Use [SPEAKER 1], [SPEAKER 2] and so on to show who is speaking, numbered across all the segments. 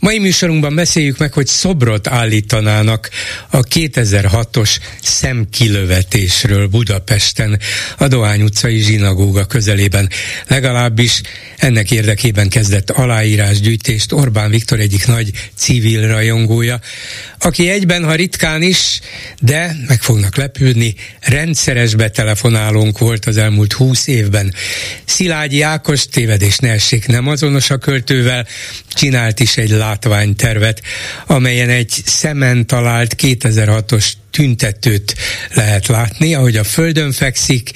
[SPEAKER 1] Mai műsorunkban beszéljük meg, hogy szobrot állítanának a 2006-os szemkilövetésről Budapesten, a Dohány utcai zsinagóga közelében. Legalábbis ennek érdekében kezdett aláírásgyűjtést Orbán Viktor egyik nagy civil rajongója, aki egyben, ha ritkán is, de meg fognak lepődni, rendszeres betelefonálónk volt az elmúlt húsz évben. Szilágyi Ákos tévedés ne essék, nem azonos a költővel, csinált is egy látványtervet, amelyen egy szemen talált 2006-os tüntetőt lehet látni, ahogy a földön fekszik,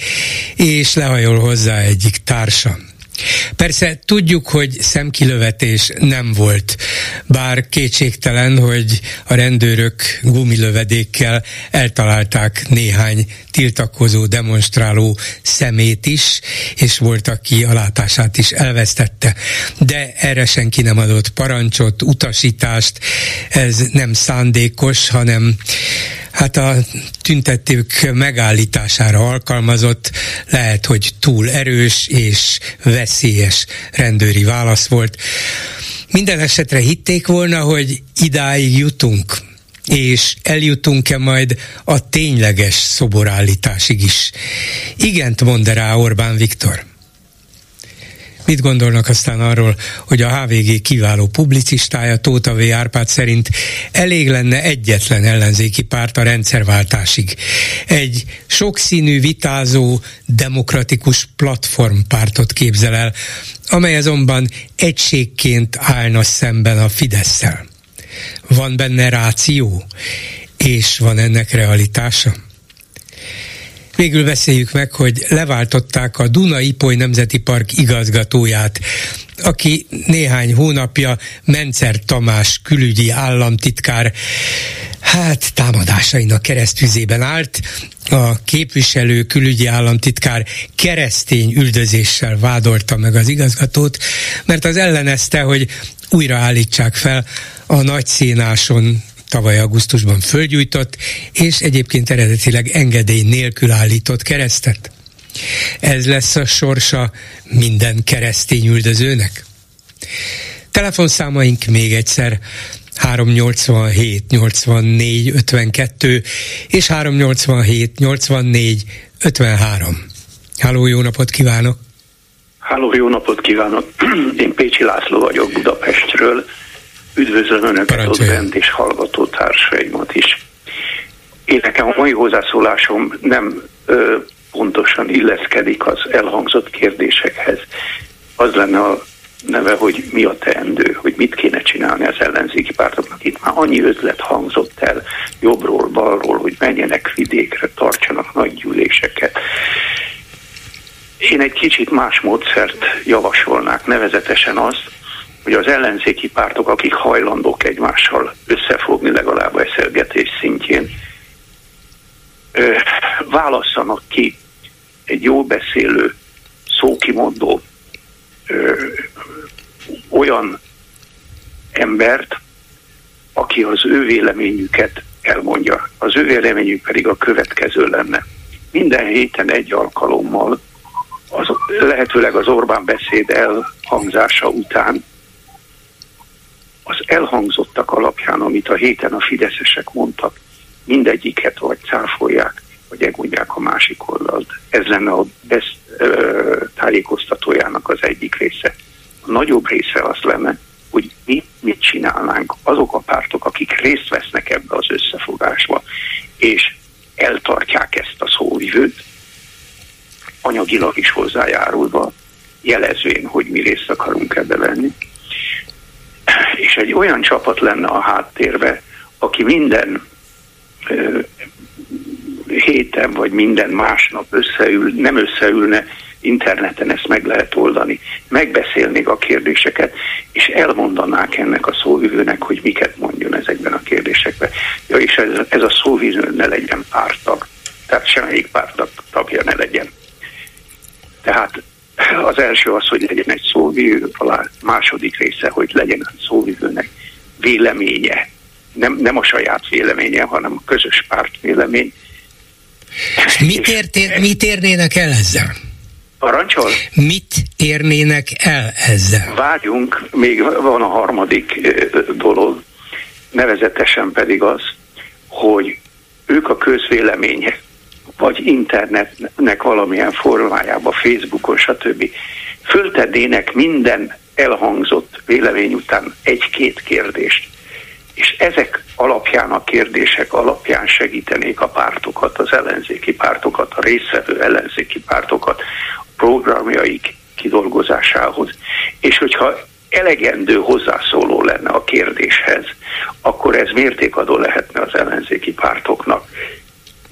[SPEAKER 1] és lehajol hozzá egyik társa. Persze tudjuk, hogy szemkilövetés nem volt, bár kétségtelen, hogy a rendőrök gumilövedékkel eltalálták néhány tiltakozó, demonstráló szemét is, és volt, aki a látását is elvesztette. De erre senki nem adott parancsot, utasítást, ez nem szándékos, hanem hát a tüntetők megállítására alkalmazott, lehet, hogy túl erős és veszélyes rendőri válasz volt. Minden esetre hitték volna, hogy idáig jutunk, és eljutunk-e majd a tényleges szoborállításig is. Igent mond rá Orbán Viktor. Mit gondolnak aztán arról, hogy a HVG kiváló publicistája Tóta V. Árpád szerint elég lenne egyetlen ellenzéki párt a rendszerváltásig. Egy sokszínű, vitázó, demokratikus platformpártot képzel el, amely azonban egységként állna szemben a Fideszsel. Van benne ráció, és van ennek realitása? Végül beszéljük meg, hogy leváltották a Duna-Ipoly Nemzeti Park igazgatóját, aki néhány hónapja Mencer Tamás külügyi államtitkár hát támadásainak keresztüzében állt. A képviselő külügyi államtitkár keresztény üldözéssel vádolta meg az igazgatót, mert az ellenezte, hogy újra állítsák fel a nagyszínáson tavaly augusztusban fölgyújtott, és egyébként eredetileg engedély nélkül állított keresztet. Ez lesz a sorsa minden keresztény üldözőnek? Telefonszámaink még egyszer 387 84 52 és 387 84 53. Háló, jó napot kívánok!
[SPEAKER 2] Háló, jó napot kívánok! Én Pécsi László vagyok Budapestről Üdvözlöm Önöket ott bent és hallgató társaimat is. Én nekem a mai hozzászólásom nem ö, pontosan illeszkedik az elhangzott kérdésekhez. Az lenne a neve, hogy mi a teendő, hogy mit kéne csinálni az ellenzéki pártoknak. Itt már annyi ötlet hangzott el jobbról, balról, hogy menjenek vidékre, tartsanak nagy gyűléseket. Én egy kicsit más módszert javasolnák, nevezetesen azt, hogy az ellenzéki pártok, akik hajlandók egymással összefogni legalább eszelgetés szintjén, válasszanak ki egy jó beszélő, szókimondó ö, olyan embert, aki az ő véleményüket elmondja. Az ő véleményük pedig a következő lenne. Minden héten egy alkalommal, az, lehetőleg az Orbán beszéd elhangzása után az elhangzottak alapján, amit a héten a fideszesek mondtak, mindegyiket vagy cáfolják, vagy egondják a másik oldalt. Ez lenne a best ö, tájékoztatójának az egyik része. A nagyobb része az lenne, hogy mi mit csinálnánk azok a pártok, akik részt vesznek ebbe az összefogásba, és eltartják ezt a szóvivőt, anyagilag is hozzájárulva, jelezvén, hogy mi részt akarunk ebbe venni és egy olyan csapat lenne a háttérbe, aki minden ö, héten vagy minden másnap összeül, nem összeülne, interneten ezt meg lehet oldani, megbeszélnék a kérdéseket, és elmondanák ennek a szóvivőnek, hogy miket mondjon ezekben a kérdésekben. Ja, és ez, ez a szóvivő ne legyen pártag, tehát semmelyik pártag tagja ne legyen. Tehát az első az, hogy legyen egy szóvivő, a második része, hogy legyen a szóvivőnek véleménye, nem, nem a saját véleménye, hanem a közös párt vélemény.
[SPEAKER 1] Mit, értér, mit érnének el ezzel?
[SPEAKER 2] Parancsol?
[SPEAKER 1] Mit érnének el ezzel?
[SPEAKER 2] Várjunk, még van a harmadik dolog, nevezetesen pedig az, hogy ők a közvéleménye, vagy internetnek valamilyen formájában, Facebookon, stb. föltednének minden elhangzott vélemény után egy-két kérdést. És ezek alapján, a kérdések alapján segítenék a pártokat, az ellenzéki pártokat, a részvevő ellenzéki pártokat programjaik kidolgozásához. És hogyha elegendő hozzászóló lenne a kérdéshez, akkor ez mértékadó lehetne az ellenzéki pártoknak.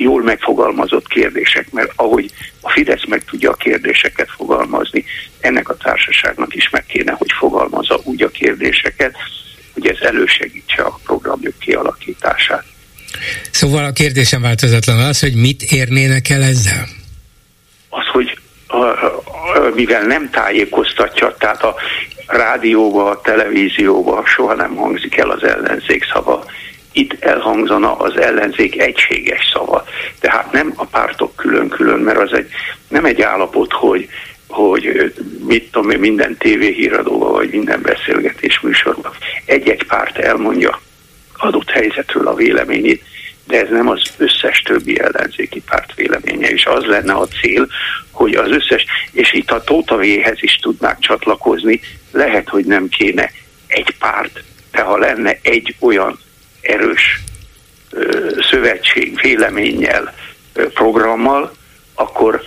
[SPEAKER 2] Jól megfogalmazott kérdések, mert ahogy a Fidesz meg tudja a kérdéseket fogalmazni, ennek a társaságnak is meg kéne, hogy fogalmazza úgy a kérdéseket, hogy ez elősegítse a programjuk kialakítását.
[SPEAKER 1] Szóval a kérdésem változatlan az, hogy mit érnének el ezzel?
[SPEAKER 2] Az, hogy mivel nem tájékoztatja, tehát a rádióba, a televízióba soha nem hangzik el az ellenzék szava. Itt elhangzana az ellenzék egységes szava. Tehát nem a pártok külön-külön, mert az egy, nem egy állapot, hogy hogy mit tudom én, minden tévéhíradóban, vagy minden beszélgetés műsorban egy-egy párt elmondja adott helyzetről a véleményét, de ez nem az összes többi ellenzéki párt véleménye, és az lenne a cél, hogy az összes, és itt a Tótavéhez is tudnák csatlakozni, lehet, hogy nem kéne egy párt, de ha lenne egy olyan erős szövetség véleménnyel, programmal, akkor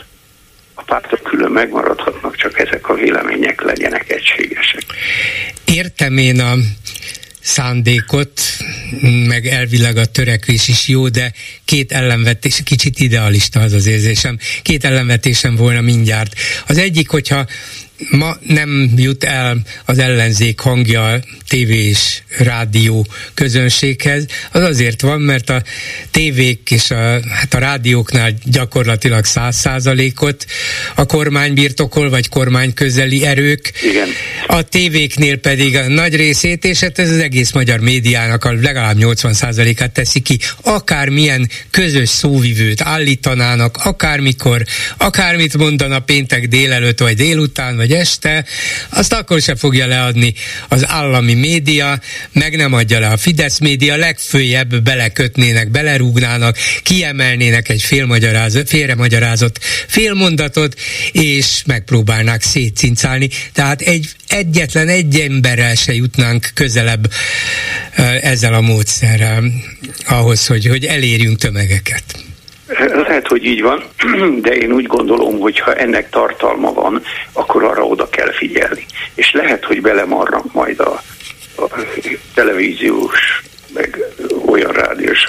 [SPEAKER 2] a pártok külön megmaradhatnak, csak ezek a vélemények legyenek egységesek.
[SPEAKER 1] Értem én a szándékot, meg elvileg a törekvés is jó, de két ellenvetés, kicsit idealista az az érzésem, két ellenvetésem volna mindjárt. Az egyik, hogyha ma nem jut el az ellenzék hangja tévé és rádió közönséghez, az azért van, mert a tévék és a, hát a rádióknál gyakorlatilag száz százalékot a kormány birtokol, vagy kormány közeli erők.
[SPEAKER 2] Igen.
[SPEAKER 1] A tévéknél pedig a nagy részét, és hát ez az egész magyar médiának a legalább 80 százalékát teszi ki. Akármilyen közös szóvivőt állítanának, akármikor, akármit mondana péntek délelőtt, vagy délután, vagy este, azt akkor sem fogja leadni az állami média, meg nem adja le a Fidesz média, legfőjebb belekötnének, belerúgnának, kiemelnének egy félmagyarázott, félremagyarázott félmondatot, és megpróbálnák szétcincálni. Tehát egy egyetlen egy emberrel se jutnánk közelebb ezzel a módszerrel ahhoz, hogy, hogy elérjünk tömegeket.
[SPEAKER 2] Lehet, hogy így van, de én úgy gondolom, hogy ha ennek tartalma van, akkor arra oda kell figyelni. És lehet, hogy belemarnak majd a, a televíziós, meg olyan rádiós,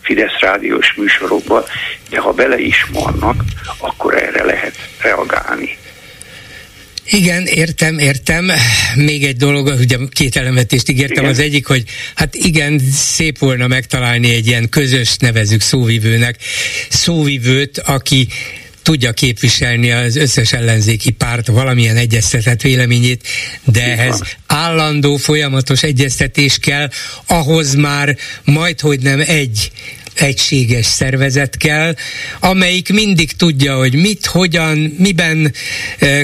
[SPEAKER 2] Fidesz rádiós műsorokba, de ha bele is marnak, akkor erre lehet reagálni.
[SPEAKER 1] Igen, értem, értem. Még egy dolog, ugye két elemetést ígértem. Igen. Az egyik, hogy hát igen, szép volna megtalálni egy ilyen közös nevezük szóvivőnek, szóvivőt, aki tudja képviselni az összes ellenzéki párt valamilyen egyeztetett véleményét, de ehhez állandó, folyamatos egyeztetés kell, ahhoz már majd, hogy nem egy egységes szervezet kell, amelyik mindig tudja, hogy mit, hogyan, miben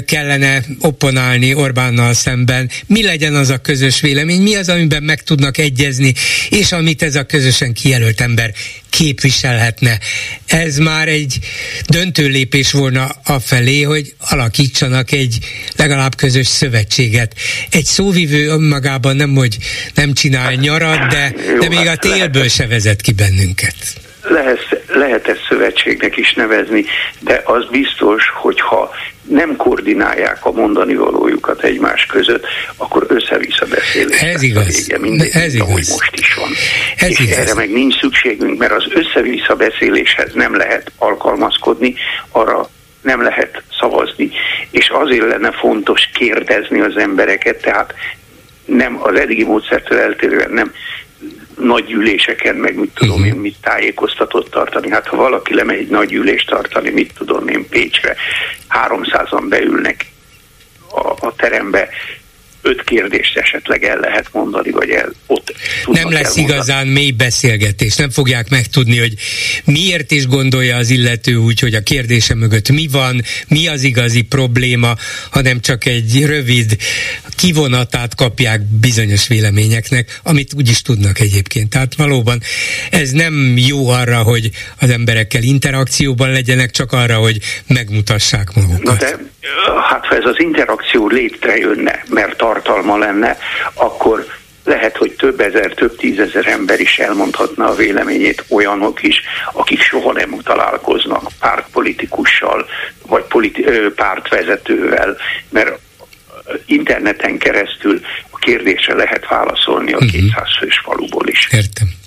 [SPEAKER 1] kellene opponálni Orbánnal szemben, mi legyen az a közös vélemény, mi az, amiben meg tudnak egyezni, és amit ez a közösen kijelölt ember képviselhetne. Ez már egy döntő lépés volna afelé, hogy alakítsanak egy legalább közös szövetséget. Egy szóvivő önmagában nem, hogy nem csinál nyarat, de, de még a télből se vezet ki bennünket
[SPEAKER 2] lehet, lehet ezt szövetségnek is nevezni, de az biztos, hogyha nem koordinálják a mondani valójukat egymás között, akkor össze-vissza beszélés.
[SPEAKER 1] Ez igaz.
[SPEAKER 2] Vége, mindegy, Ez igaz. ahogy most is van. Ez És igaz. erre meg nincs szükségünk, mert az össze-vissza beszéléshez nem lehet alkalmazkodni, arra nem lehet szavazni, és azért lenne fontos kérdezni az embereket, tehát nem az eddigi módszertől eltérően nem nagy gyűléseken, meg mit tudom uh-huh. én, mit tájékoztatott tartani. Hát ha valaki lemegy egy nagy gyűlést tartani, mit tudom én, Pécsre, 300-an beülnek a, a terembe, öt kérdést esetleg el lehet mondani, vagy el, ott
[SPEAKER 1] Nem lesz elmondani. igazán mély beszélgetés, nem fogják megtudni, hogy miért is gondolja az illető úgy, hogy a kérdése mögött mi van, mi az igazi probléma, hanem csak egy rövid kivonatát kapják bizonyos véleményeknek, amit úgy is tudnak egyébként. Tehát valóban ez nem jó arra, hogy az emberekkel interakcióban legyenek, csak arra, hogy megmutassák magukat. Na de,
[SPEAKER 2] hát ha ez az interakció létrejönne, mert tartalma lenne, akkor lehet, hogy több ezer, több tízezer ember is elmondhatna a véleményét, olyanok is, akik soha nem találkoznak pártpolitikussal, vagy politi- pártvezetővel, mert interneten keresztül a kérdésre lehet válaszolni a uh-huh. 200 fős faluból is.
[SPEAKER 1] Értem.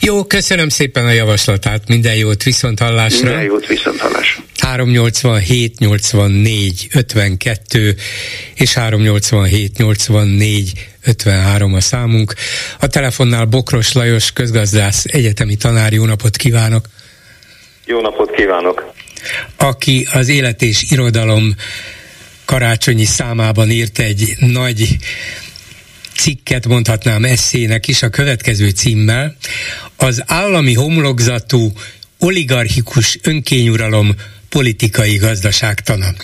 [SPEAKER 1] Jó, köszönöm szépen a javaslatát, minden jót, viszont hallásra.
[SPEAKER 2] Minden jót, viszont hallásra.
[SPEAKER 1] 387 84 52 és 387 84 53 a számunk. A telefonnál Bokros Lajos, közgazdász, egyetemi tanár, jó napot kívánok!
[SPEAKER 3] Jó napot kívánok!
[SPEAKER 1] Aki az élet és irodalom karácsonyi számában írt egy nagy cikket mondhatnám eszének is a következő címmel, az állami homlokzatú oligarchikus önkényuralom politikai gazdaságtana.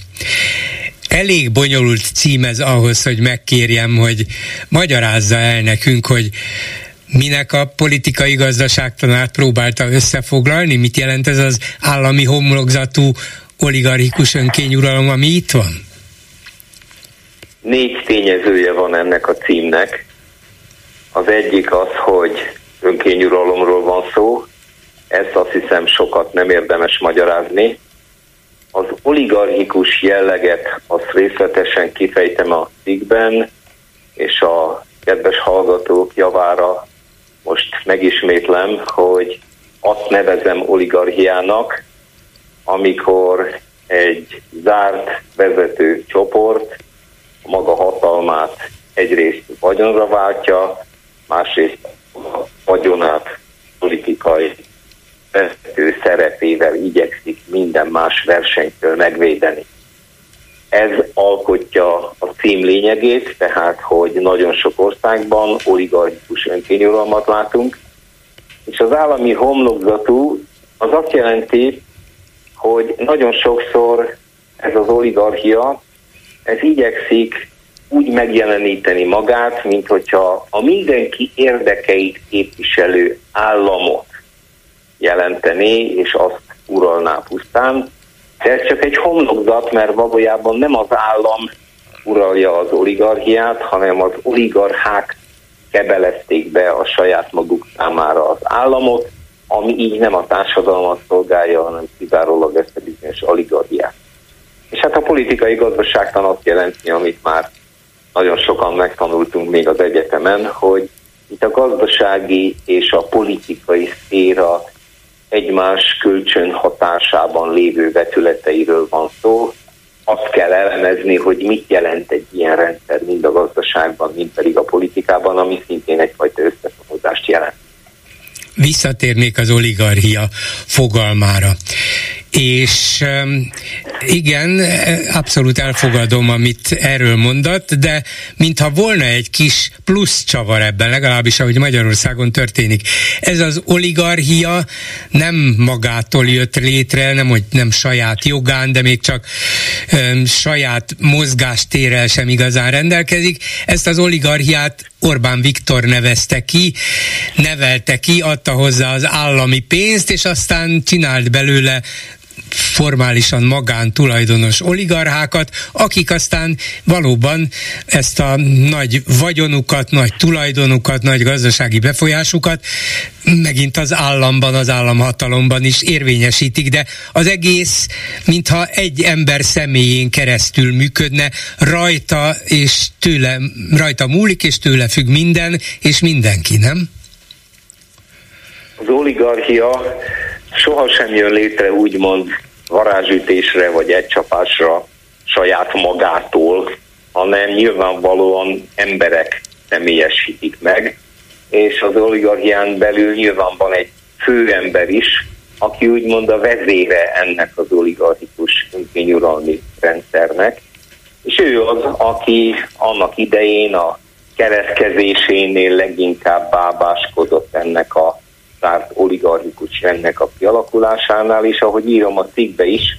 [SPEAKER 1] Elég bonyolult cím ez ahhoz, hogy megkérjem, hogy magyarázza el nekünk, hogy minek a politikai gazdaságtanát próbálta összefoglalni, mit jelent ez az állami homlokzatú oligarchikus önkényuralom, ami itt van?
[SPEAKER 3] Négy tényezője van ennek a címnek. Az egyik az, hogy önkényuralomról van szó, ezt azt hiszem sokat nem érdemes magyarázni. Az oligarchikus jelleget azt részletesen kifejtem a cikkben, és a kedves hallgatók javára most megismétlem, hogy azt nevezem oligarchiának, amikor egy zárt vezető csoport maga hatalmát egyrészt vagyonra váltja, másrészt vagyonát politikai vezető szerepével igyekszik minden más versenytől megvédeni. Ez alkotja a cím lényegét, tehát hogy nagyon sok országban oligarchikus önkényuralmat látunk, és az állami homlokzatú az azt jelenti, hogy nagyon sokszor ez az oligarchia ez igyekszik úgy megjeleníteni magát, mint hogyha a mindenki érdekeit képviselő államot jelenteni, és azt uralná pusztán. De ez csak egy homlokzat, mert valójában nem az állam uralja az oligarchiát, hanem az oligarchák kebelezték be a saját maguk számára az államot, ami így nem a társadalmat szolgálja, hanem kizárólag ezt a bizonyos oligarchiát. És hát a politikai gazdaságtan azt jelenti, amit már nagyon sokan megtanultunk még az egyetemen, hogy itt a gazdasági és a politikai szféra egymás kölcsön hatásában lévő vetületeiről van szó. Azt kell elemezni, hogy mit jelent egy ilyen rendszer mind a gazdaságban, mind pedig a politikában, ami szintén egyfajta összefonódást jelent.
[SPEAKER 1] Visszatérnék az oligarchia fogalmára. És igen, abszolút elfogadom, amit erről mondott, de mintha volna egy kis plusz csavar ebben, legalábbis ahogy Magyarországon történik. Ez az oligarchia nem magától jött létre, nem, hogy nem saját jogán, de még csak um, saját mozgástérrel sem igazán rendelkezik. Ezt az oligarchiát Orbán Viktor nevezte ki, nevelte ki, adta hozzá az állami pénzt, és aztán csinált belőle formálisan magán tulajdonos oligarchákat, akik aztán valóban ezt a nagy vagyonukat, nagy tulajdonukat, nagy gazdasági befolyásukat megint az államban, az államhatalomban is érvényesítik, de az egész, mintha egy ember személyén keresztül működne, rajta és tőle, rajta múlik és tőle függ minden, és mindenki, nem?
[SPEAKER 3] Az oligarchia sohasem jön létre úgymond varázsütésre vagy egy csapásra saját magától, hanem nyilvánvalóan emberek személyesítik meg, és az oligarchián belül nyilván van egy főember is, aki úgymond a vezére ennek az oligarchikus önkényuralmi rendszernek, és ő az, aki annak idején a keletkezésénél leginkább bábáskodott ennek a zárt oligarchikus rendnek a kialakulásánál, és ahogy írom a cikkbe is,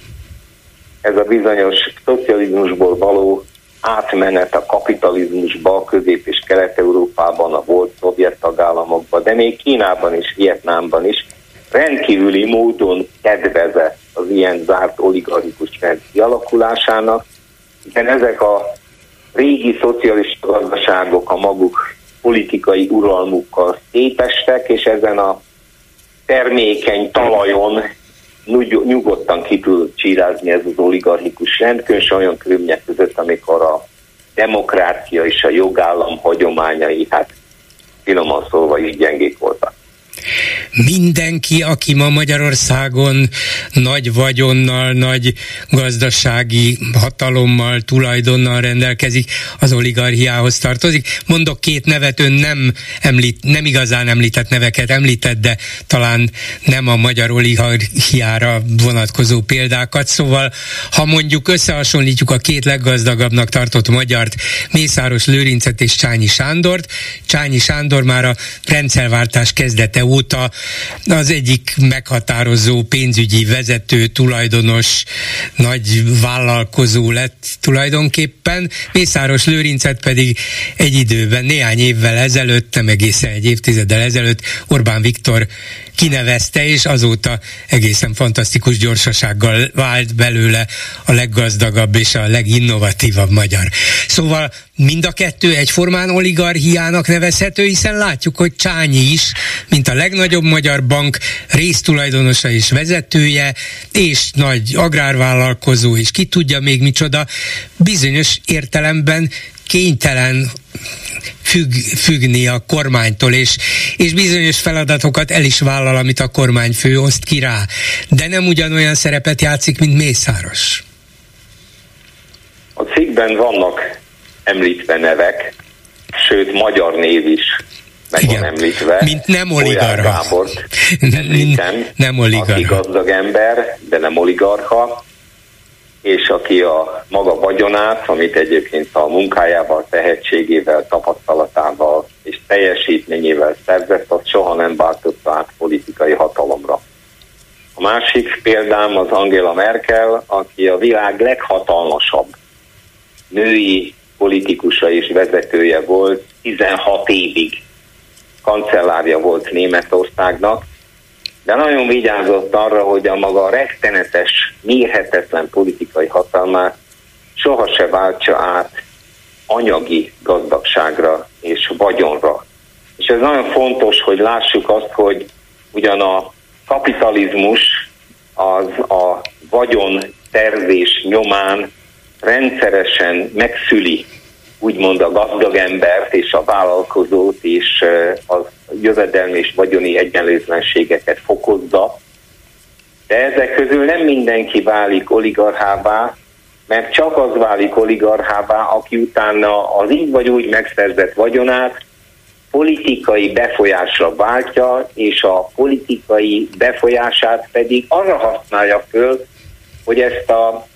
[SPEAKER 3] ez a bizonyos szocializmusból való átmenet a kapitalizmusba, a Közép- és Kelet-Európában, a volt szovjet tagállamokban, de még Kínában és Vietnámban is rendkívüli módon kedvezett az ilyen zárt oligarchikus rend kialakulásának, hiszen ezek a régi szocialista gazdaságok a maguk politikai uralmukkal szétestek, és ezen a termékeny talajon nyugodtan ki tud csírázni ez az oligarchikus rend, különösen olyan körülmények között, amikor a demokrácia és a jogállam hagyományai, hát finoman szólva is gyengék voltak
[SPEAKER 1] mindenki, aki ma Magyarországon nagy vagyonnal, nagy gazdasági hatalommal, tulajdonnal rendelkezik, az oligarchiához tartozik. Mondok két nevet, ön nem, említ, nem igazán említett neveket említett, de talán nem a magyar oligarchiára vonatkozó példákat. Szóval, ha mondjuk összehasonlítjuk a két leggazdagabbnak tartott magyart, Mészáros Lőrincet és Csányi Sándort, Csányi Sándor már a rendszerváltás kezdete óta az egyik meghatározó pénzügyi vezető, tulajdonos, nagy vállalkozó lett tulajdonképpen. Mészáros Lőrincet pedig egy időben, néhány évvel ezelőtt, nem egészen egy évtizeddel ezelőtt Orbán Viktor kinevezte, és azóta egészen fantasztikus gyorsasággal vált belőle a leggazdagabb és a leginnovatívabb magyar. Szóval mind a kettő egyformán oligarchiának nevezhető, hiszen látjuk, hogy Csányi is, mint a legnagyobb magyar bank résztulajdonosa és vezetője, és nagy agrárvállalkozó, és ki tudja még micsoda, bizonyos értelemben kénytelen függ, függni a kormánytól, és, és bizonyos feladatokat el is vállal, amit a kormányfő oszt ki rá. De nem ugyanolyan szerepet játszik, mint Mészáros.
[SPEAKER 3] A cikkben vannak említve nevek, sőt magyar név is meg Igen. van említve.
[SPEAKER 1] Mint nem oligarha.
[SPEAKER 3] Gábort említem, nem oligarha. Aki gazdag ember, de nem oligarha, és aki a maga vagyonát, amit egyébként a munkájával, tehetségével, tapasztalatával és teljesítményével szerzett, azt soha nem váltotta át politikai hatalomra. A másik példám az Angela Merkel, aki a világ leghatalmasabb női politikusa és vezetője volt, 16 évig kancellárja volt Németországnak, de nagyon vigyázott arra, hogy a maga rettenetes, mérhetetlen politikai hatalmát sohasem váltsa át anyagi gazdagságra és vagyonra. És ez nagyon fontos, hogy lássuk azt, hogy ugyan a kapitalizmus az a vagyon tervés nyomán rendszeresen megszüli úgymond a gazdag embert és a vállalkozót és az jövedelmi és vagyoni egyenlőtlenségeket fokozza, de ezek közül nem mindenki válik oligarchává, mert csak az válik oligarchává, aki utána az így vagy úgy megszerzett vagyonát politikai befolyásra váltja, és a politikai befolyását pedig arra használja föl, hogy ezt a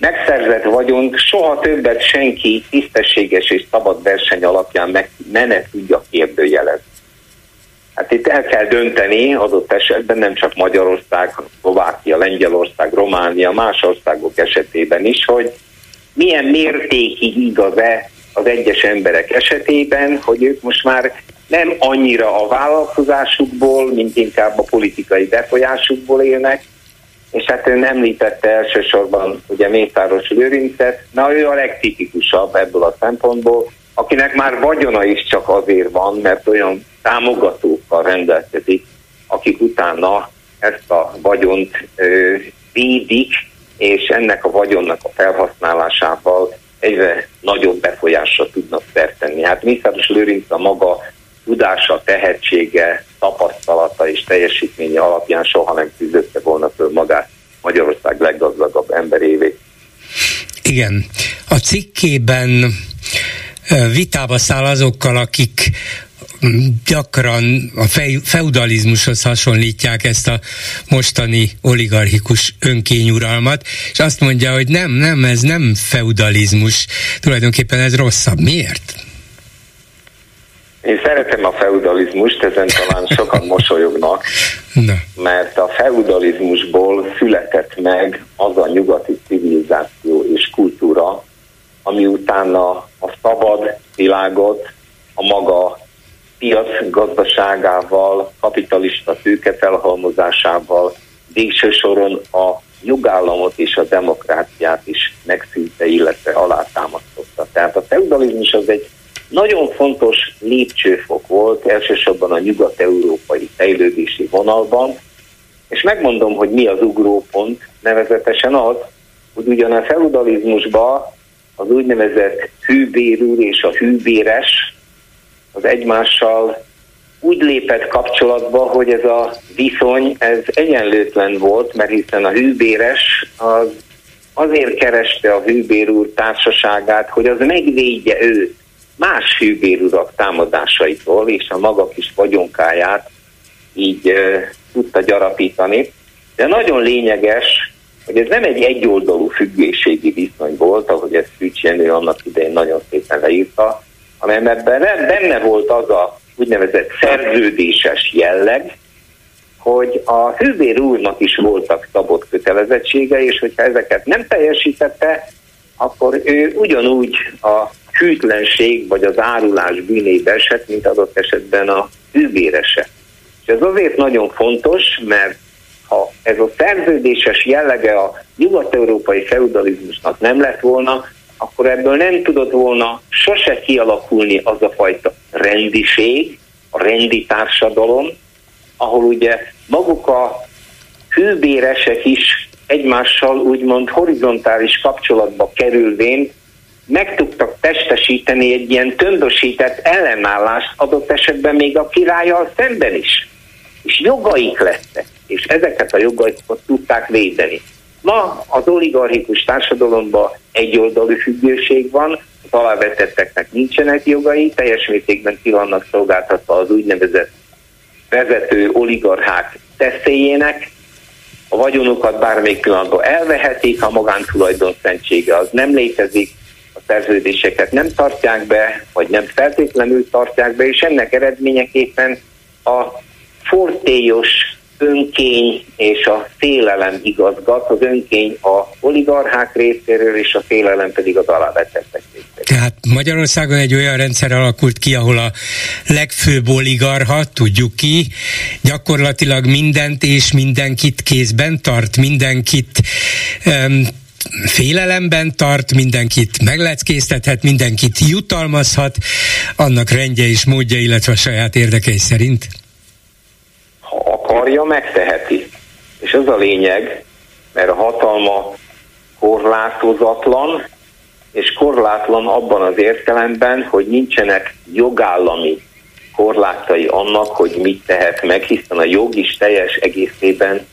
[SPEAKER 3] megszerzett vagyont soha többet senki tisztességes és szabad verseny alapján meg ne, tudja kérdőjelezni. Hát itt el kell dönteni adott esetben nem csak Magyarország, Szlovákia, Lengyelország, Románia, más országok esetében is, hogy milyen mértékig igaz-e az egyes emberek esetében, hogy ők most már nem annyira a vállalkozásukból, mint inkább a politikai befolyásukból élnek, és hát ön említette elsősorban ugye Mészáros Lőrincet, na ő a legtipikusabb ebből a szempontból, akinek már vagyona is csak azért van, mert olyan támogatókkal rendelkezik, akik utána ezt a vagyont ö, védik, és ennek a vagyonnak a felhasználásával egyre nagyobb befolyásra tudnak szertenni. Hát Mészáros Lőrinc a maga tudása, tehetsége, tapasztalata és teljesítménye alapján soha nem küzdötte volna föl magát Magyarország leggazdagabb emberévé.
[SPEAKER 1] Igen. A cikkében vitába száll azokkal, akik gyakran a feudalizmushoz hasonlítják ezt a mostani oligarchikus önkényuralmat, és azt mondja, hogy nem, nem, ez nem feudalizmus, tulajdonképpen ez rosszabb. Miért?
[SPEAKER 3] Én szeretem a feudalizmust, ezen talán sokan mosolyognak, Na. mert a feudalizmusból született meg az a nyugati civilizáció és kultúra, ami utána a szabad világot a maga piac gazdaságával, kapitalista tőke felhalmozásával, végső soron a nyugállamot és a demokráciát is megszűnte, illetve alátámasztotta. Tehát a feudalizmus az egy nagyon fontos lépcsőfok volt, elsősorban a nyugat-európai fejlődési vonalban, és megmondom, hogy mi az ugrópont, nevezetesen az, hogy ugyan a feudalizmusban az úgynevezett hűbérű és a hűbéres az egymással úgy lépett kapcsolatba, hogy ez a viszony, ez egyenlőtlen volt, mert hiszen a hűbéres az azért kereste a hűbér úr társaságát, hogy az megvédje őt más hűbérurak támadásaitól, és a maga kis vagyonkáját így e, tudta gyarapítani. De nagyon lényeges, hogy ez nem egy egyoldalú függőségi viszony volt, ahogy ezt Szűcs Jenő annak idején nagyon szépen leírta, hanem ebben benne volt az a úgynevezett szerződéses jelleg, hogy a hővér úrnak is voltak szabott kötelezettsége, és hogyha ezeket nem teljesítette, akkor ő ugyanúgy a hűtlenség vagy az árulás bűnébe esett, mint adott esetben a hűvérese. És ez azért nagyon fontos, mert ha ez a szerződéses jellege a nyugat-európai feudalizmusnak nem lett volna, akkor ebből nem tudott volna sose kialakulni az a fajta rendiség, a rendi társadalom, ahol ugye maguk a hűbéresek is egymással úgymond horizontális kapcsolatba kerülvén meg tudtak testesíteni egy ilyen tömbösített ellenállást adott esetben még a királlyal szemben is. És jogaik lettek, és ezeket a jogaikat tudták védeni. Ma az oligarchikus társadalomban egyoldalú függőség van, az alávetetteknek nincsenek jogai, teljes mértékben ki vannak szolgáltatva az úgynevezett vezető oligarchák teszélyének, a vagyonukat bármelyik pillanatban elvehetik, ha magántulajdon szentsége az nem létezik, a szerződéseket nem tartják be, vagy nem feltétlenül tartják be, és ennek eredményeképpen a fortélyos önkény és a félelem igazgat, az önkény a oligarchák részéről, és a félelem pedig az alávetettek részéről.
[SPEAKER 1] Tehát Magyarországon egy olyan rendszer alakult ki, ahol a legfőbb oligarha, tudjuk ki, gyakorlatilag mindent és mindenkit kézben tart, mindenkit um, félelemben tart, mindenkit megleckéztethet, mindenkit jutalmazhat, annak rendje és módja, illetve a saját érdekei szerint?
[SPEAKER 3] akarja, megteheti. És ez a lényeg, mert a hatalma korlátozatlan, és korlátlan abban az értelemben, hogy nincsenek jogállami korlátai annak, hogy mit tehet meg, hiszen a jog is teljes egészében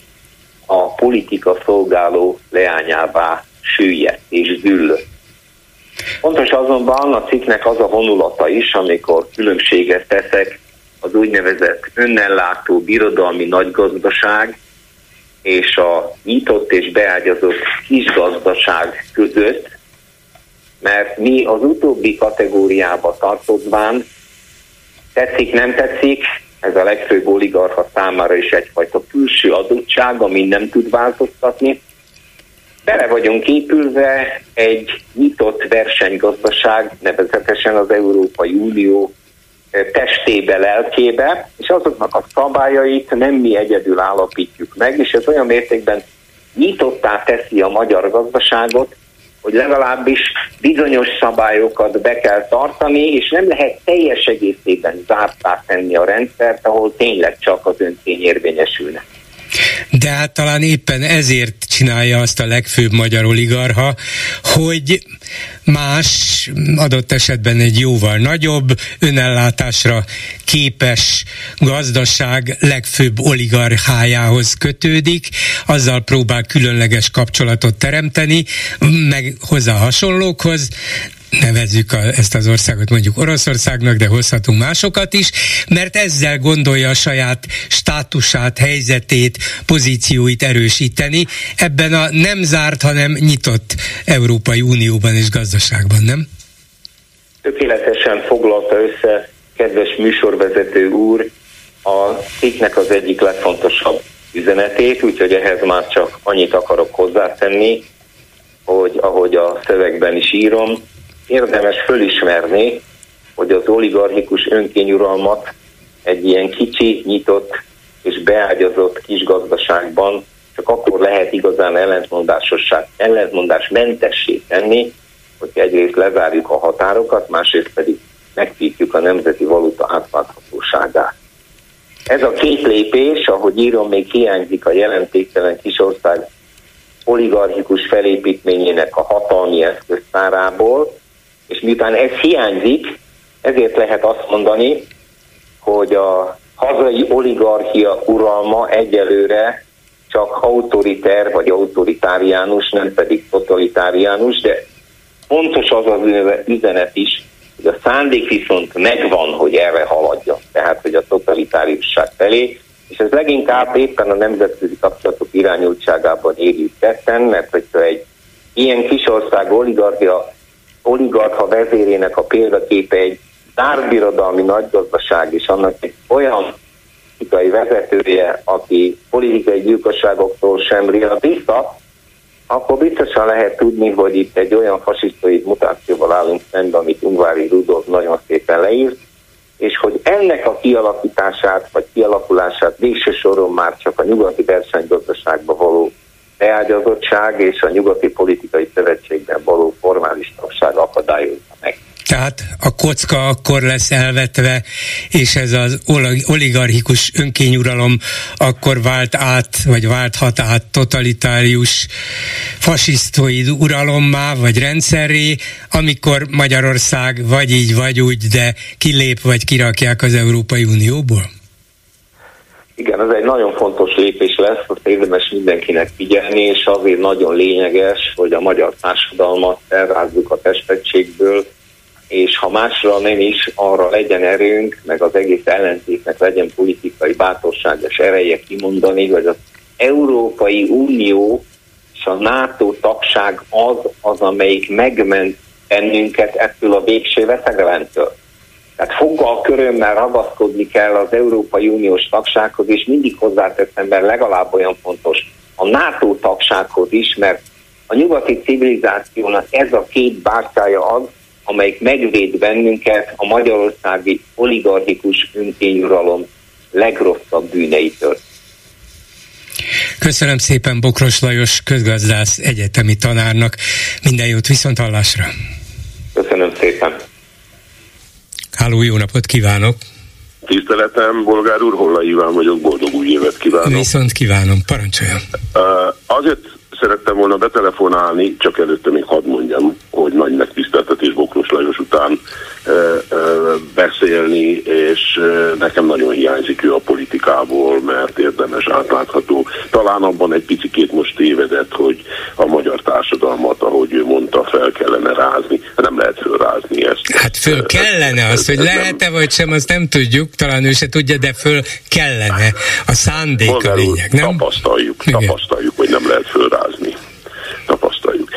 [SPEAKER 3] a politika szolgáló leányává süllyedt és züllött. Fontos azonban a cikknek az a vonulata is, amikor különbséget teszek az úgynevezett önellátó birodalmi nagygazdaság és a nyitott és beágyazott kisgazdaság között, mert mi az utóbbi kategóriába tartozván tetszik, nem tetszik, ez a legfőbb oligarcha számára is egyfajta külső adottság, ami nem tud változtatni. Bele vagyunk épülve egy nyitott versenygazdaság, nevezetesen az Európai Unió testébe, lelkébe, és azoknak a szabályait nem mi egyedül állapítjuk meg, és ez olyan mértékben nyitottá teszi a magyar gazdaságot, hogy legalábbis bizonyos szabályokat be kell tartani, és nem lehet teljes egészében zártá tenni a rendszert, ahol tényleg csak az öntény érvényesülne.
[SPEAKER 1] De hát talán éppen ezért csinálja azt a legfőbb magyar oligarha, hogy más, adott esetben egy jóval nagyobb, önellátásra képes gazdaság legfőbb oligarchájához kötődik, azzal próbál különleges kapcsolatot teremteni, meg hozzá hasonlókhoz, nevezzük a, ezt az országot mondjuk Oroszországnak, de hozhatunk másokat is, mert ezzel gondolja a saját státusát, helyzetét, pozícióit erősíteni ebben a nem zárt, hanem nyitott Európai Unióban és gazdaságban, nem?
[SPEAKER 3] Tökéletesen foglalta össze, kedves műsorvezető úr, a cikknek az egyik legfontosabb üzenetét, úgyhogy ehhez már csak annyit akarok hozzátenni, hogy ahogy a szövegben is írom, érdemes fölismerni, hogy az oligarchikus önkényuralmat egy ilyen kicsi, nyitott és beágyazott kis gazdaságban csak akkor lehet igazán ellentmondásossá, ellentmondás tenni, hogy egyrészt lezárjuk a határokat, másrészt pedig megtiltjuk a nemzeti valuta átláthatóságát. Ez a két lépés, ahogy írom, még hiányzik a jelentéktelen kisország oligarchikus felépítményének a hatalmi eszköztárából, és miután ez hiányzik, ezért lehet azt mondani, hogy a hazai oligarchia uralma egyelőre csak autoriter vagy autoritáriánus, nem pedig totalitáriánus, de fontos az az üzenet is, hogy a szándék viszont megvan, hogy erre haladja, tehát hogy a totalitáriusság felé, és ez leginkább éppen a nemzetközi kapcsolatok irányultságában érjük tetten, mert hogyha egy ilyen kisország oligarchia oligarcha vezérének a példaképe egy tárbirodalmi nagygazdaság, és annak egy olyan politikai vezetője, aki politikai gyilkosságoktól sem riad vissza, akkor biztosan lehet tudni, hogy itt egy olyan fasisztoid mutációval állunk szemben, amit Ungvári Rudolf nagyon szépen leírt, és hogy ennek a kialakítását vagy kialakulását végső soron már csak a nyugati versenygazdaságba való beágyazottság és a nyugati politikai szövetségben való formális tagság akadályozza meg.
[SPEAKER 1] Tehát a kocka akkor lesz elvetve, és ez az oligarchikus önkényuralom akkor vált át, vagy válthat át totalitárius fasisztoid uralommá, vagy rendszerré, amikor Magyarország vagy így, vagy úgy, de kilép, vagy kirakják az Európai Unióból?
[SPEAKER 3] Igen, ez egy nagyon fontos lépés lesz, azt érdemes mindenkinek figyelni, és azért nagyon lényeges, hogy a magyar társadalmat elrázzuk a testegységből, és ha másra nem is, arra legyen erőnk, meg az egész ellentétnek legyen politikai bátorság és ereje kimondani, hogy az Európai Unió és a NATO tagság az, az amelyik megment bennünket ettől a végső veszedelentől. Tehát foggal körömmel ragaszkodni kell az Európai Uniós tagsághoz, és mindig hozzáteszem, mert legalább olyan fontos a NATO tagsághoz is, mert a nyugati civilizációnak ez a két bárkája az, amelyik megvéd bennünket a magyarországi oligarchikus önkényuralom legrosszabb bűneitől.
[SPEAKER 1] Köszönöm szépen Bokros Lajos közgazdász egyetemi tanárnak. Minden jót viszont hallásra.
[SPEAKER 3] Köszönöm szépen.
[SPEAKER 1] Háló, jó napot kívánok!
[SPEAKER 4] Tiszteletem, Bolgár úr, Holla Iván vagyok, boldog új évet kívánok!
[SPEAKER 1] Viszont kívánom, parancsoljon!
[SPEAKER 4] Azért szerettem volna betelefonálni, csak előtte még hadd mondjam, hogy nagy megtiszteltetés Bokros Lajos után beszélni, és nekem nagyon hiányzik ő a politikából, mert érdemes átlátható. Talán abban egy picikét most tévedett, hogy a magyar társadalmat, ahogy ő mondta, fel kellene rázni. Nem lehet fölrázni ezt.
[SPEAKER 1] Hát föl kellene, az, hogy lehet-e vagy sem, azt nem tudjuk, talán ő se tudja, de föl kellene. A szándék a lényeg, nem?
[SPEAKER 4] Tapasztaljuk, Igen. tapasztaljuk, hogy nem lehet fölrázni. Tapasztaljuk.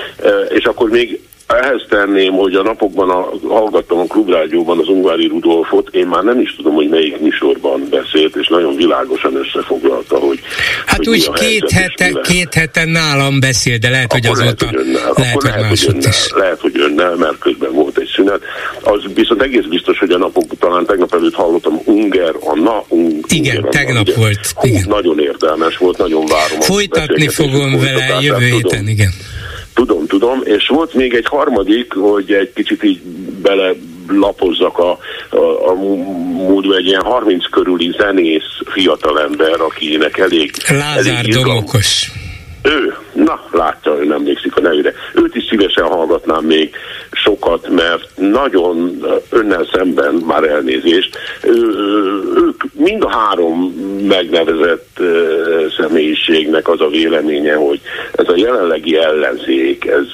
[SPEAKER 4] És akkor még ehhez tenném, hogy a napokban a, hallgattam a klubrádióban az Ungvári Rudolfot, én már nem is tudom, hogy melyik műsorban beszélt, és nagyon világosan összefoglalta, hogy
[SPEAKER 1] Hát
[SPEAKER 4] hogy
[SPEAKER 1] úgy két, hete, két heten nálam beszél, de lehet, hogy azóta lehet, hogy, önnel, lehet,
[SPEAKER 4] hogy lehet, hogy önnel, is. Lehet, hogy önnel, mert közben volt egy szünet. Az viszont egész biztos, hogy a napok talán tegnap előtt hallottam Unger Anna.
[SPEAKER 1] Un, igen, Unger tegnap Anna, volt.
[SPEAKER 4] Hú, igen. Nagyon érdelmes volt, nagyon várom.
[SPEAKER 1] Folytatni fogom vele jövő héten, igen.
[SPEAKER 4] Tudom, és volt még egy harmadik, hogy egy kicsit így bele lapozzak a, a, a múltban egy ilyen 30 körüli zenész fiatalember, akinek elég...
[SPEAKER 1] Lázár elég Domokos.
[SPEAKER 4] Ő, na, látja, ő nem emlékszik a nevére. Őt is szívesen hallgatnám még sokat, mert nagyon önnel szemben, már elnézést, ők mind a három megnevezett személyiségnek az a véleménye, hogy ez a jelenlegi ellenzék, ez,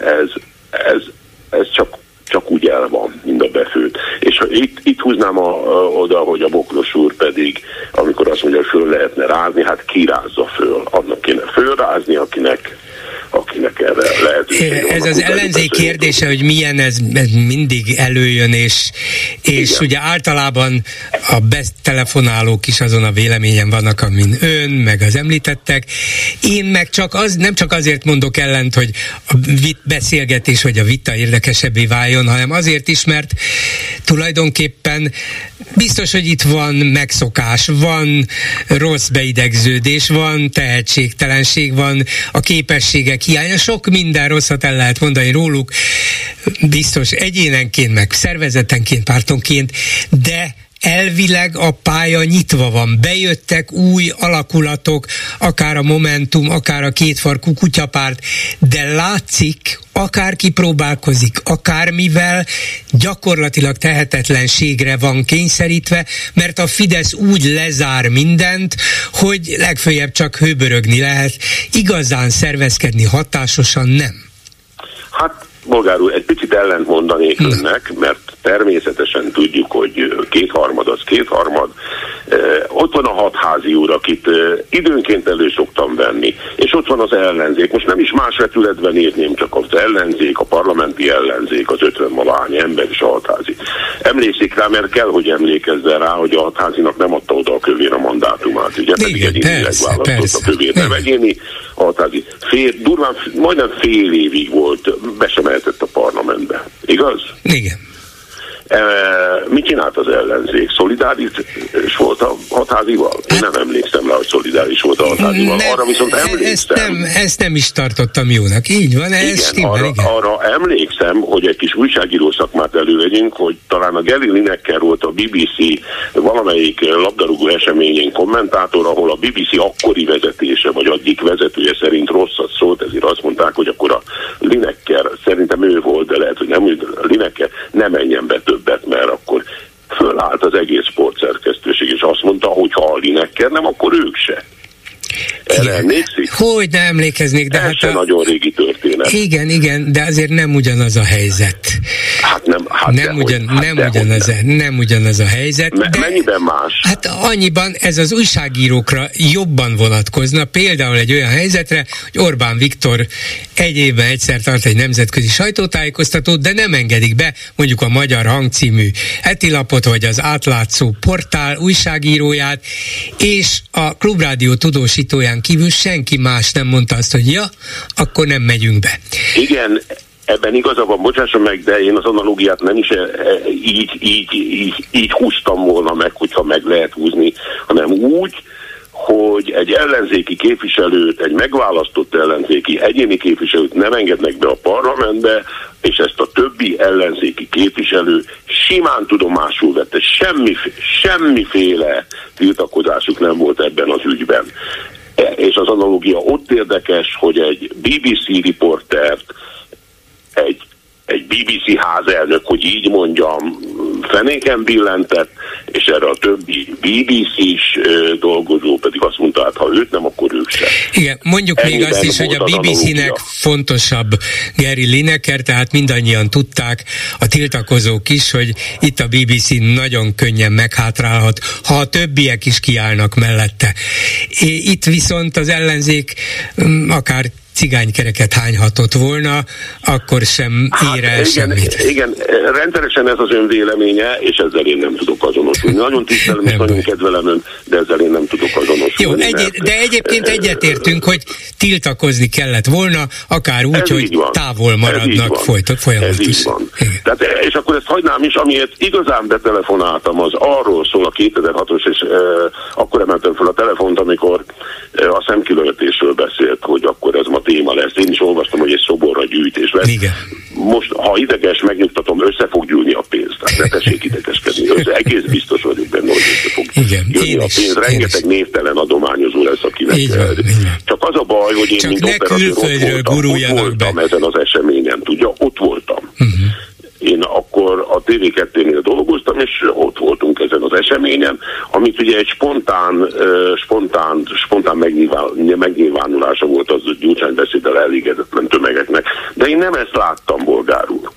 [SPEAKER 4] ez, ez, ez csak csak úgy el van, mind a befőtt. És itt, itt húznám a, a, oda, hogy a Bokros úr pedig, amikor azt mondja, hogy föl lehetne rázni, hát kirázza föl. Annak kéne fölrázni, akinek akinek erre lehetőség
[SPEAKER 1] Ez az ellenzék kérdése, hogy milyen ez, ez mindig előjön, és, és ugye általában a telefonálók is azon a véleményen vannak, amin ön, meg az említettek. Én meg csak az, nem csak azért mondok ellent, hogy a beszélgetés vagy a vita érdekesebbé váljon, hanem azért is, mert tulajdonképpen biztos, hogy itt van megszokás, van rossz beidegződés, van tehetségtelenség, van a képességek hiánya, sok minden rosszat el lehet mondani róluk, biztos egyénenként, meg szervezetenként, pártonként, de elvileg a pálya nyitva van. Bejöttek új alakulatok, akár a Momentum, akár a kétfarkú kutyapárt, de látszik, akár kipróbálkozik, akármivel gyakorlatilag tehetetlenségre van kényszerítve, mert a Fidesz úgy lezár mindent, hogy legfőjebb csak hőbörögni lehet, igazán szervezkedni hatásosan nem.
[SPEAKER 4] Hát Bolgár úr, egy picit ellent mondanék önnek, mert természetesen tudjuk, hogy kétharmad az kétharmad. Ott van a hatházi úr, akit időnként elő szoktam venni, és ott van az ellenzék. Most nem is más vetületben írném, csak az ellenzék, a parlamenti ellenzék, az ötven malány ember és a hatházi. Emlékszik rá, mert kell, hogy emlékezzen rá, hogy a hatházinak nem adta oda a kövér a mandátumát, ugye? Igen, Pedig egyénileg választott a kövér. Nem egyéni, a hatházi. Fél, durván, majdnem fél évig volt, be sem a parlamentbe. Igaz?
[SPEAKER 1] Igen.
[SPEAKER 4] Mit csinált az ellenzék? Szolidáris volt a hatházival? Én nem emlékszem rá, hogy szolidáris volt a hatházival. Nem, arra viszont emlékszem.
[SPEAKER 1] Ezt nem, ezt nem is tartottam jónak. Így van, ez
[SPEAKER 4] igen,
[SPEAKER 1] stimmel,
[SPEAKER 4] arra,
[SPEAKER 1] igen.
[SPEAKER 4] arra emlékszem, hogy egy kis újságíró szakmát elővegyünk, hogy talán a Geri Lineker volt a BBC valamelyik labdarúgó eseményén kommentátor, ahol a BBC akkori vezetése, vagy addig vezetője szerint rosszat szólt, ezért azt mondták, hogy akkor a Lineker, szerintem ő volt, de lehet, hogy nem, a Lineker nem menjen be több többet, mert akkor fölállt az egész sportszerkesztőség, és azt mondta, hogy ha a Lineker nem, akkor ők se. Erre emlékszik?
[SPEAKER 1] Hogy ne emlékeznék, de
[SPEAKER 4] Ez hát a... nagyon régi történet.
[SPEAKER 1] Igen, igen, de azért nem ugyanaz a helyzet.
[SPEAKER 4] Hát nem, hát
[SPEAKER 1] nem, ugyan,
[SPEAKER 4] hát
[SPEAKER 1] nem, ugyanaz a, nem ugyanaz a helyzet.
[SPEAKER 4] Me, de mennyiben más?
[SPEAKER 1] Hát annyiban ez az újságírókra jobban vonatkozna, például egy olyan helyzetre, hogy Orbán Viktor egy évben egyszer tart egy nemzetközi sajtótájékoztatót, de nem engedik be mondjuk a Magyar Hangcímű etilapot, vagy az átlátszó portál újságíróját, és a Klubrádió tudósítóján kívül senki más nem mondta azt, hogy ja, akkor nem megyünk be.
[SPEAKER 4] Igen, ebben igaza van, bocsásson meg, de én az analógiát nem is e, e, így, így, így, így húztam volna meg, hogyha meg lehet húzni, hanem úgy, hogy egy ellenzéki képviselőt, egy megválasztott ellenzéki egyéni képviselőt nem engednek be a parlamentbe, és ezt a többi ellenzéki képviselő simán tudomásul vette, semmiféle, semmiféle tiltakozásuk nem volt ebben az ügyben. E, és az analogia ott érdekes, hogy egy BBC riportert egy egy BBC házelnök, hogy így mondjam, fenéken billentett, és erre a többi BBC-s dolgozó pedig azt mondta, hát ha őt nem, akkor ők sem.
[SPEAKER 1] Igen, mondjuk Ennyiben még azt is, hogy a BBC-nek fontosabb Gary Lineker, tehát mindannyian tudták, a tiltakozók is, hogy itt a BBC nagyon könnyen meghátrálhat, ha a többiek is kiállnak mellette. Itt viszont az ellenzék akár cigánykereket hányhatott volna, akkor sem hát, el igen, semmit.
[SPEAKER 4] Igen, rendszeresen ez az ön véleménye, és ezzel én nem tudok azonosulni. Nagyon tisztelem és nagyon kedvelem ön, de ezzel én nem tudok azonosulni.
[SPEAKER 1] Jó, egy, de egyébként egyetértünk, hogy tiltakozni kellett volna, akár úgy, hogy van. távol maradnak folytot, folyamatosan.
[SPEAKER 4] Tehát, és akkor ezt hagynám is, amiért igazán betelefonáltam, az arról szól a 2006-os, és e, akkor emeltem fel a telefont, amikor e, a szemkilövetésről beszélt, hogy akkor ez ma téma lesz. Én is olvastam, hogy egy szoborra gyűjtés lesz.
[SPEAKER 1] Igen.
[SPEAKER 4] Most, ha ideges, megnyugtatom, össze fog gyűlni a pénz. az egész biztos vagyok benne, hogy össze fog Igen, jönni a pénz. Rengeteg névtelen adományozó lesz, akinek így van, Csak az a baj, hogy én,
[SPEAKER 1] Csak
[SPEAKER 4] mint operatőr ott voltam, ott voltam ezen az eseményen, tudja, ott voltam. Uh-huh. Én akkor a TV2-nél dolgoztam, és ott voltunk ezen az eseményen, amit ugye egy spontán, spontán, spontán megnyilvánulása volt az Gyurcsány beszéddel elégedetlen tömegeknek. De én nem ezt láttam, bolgár úr.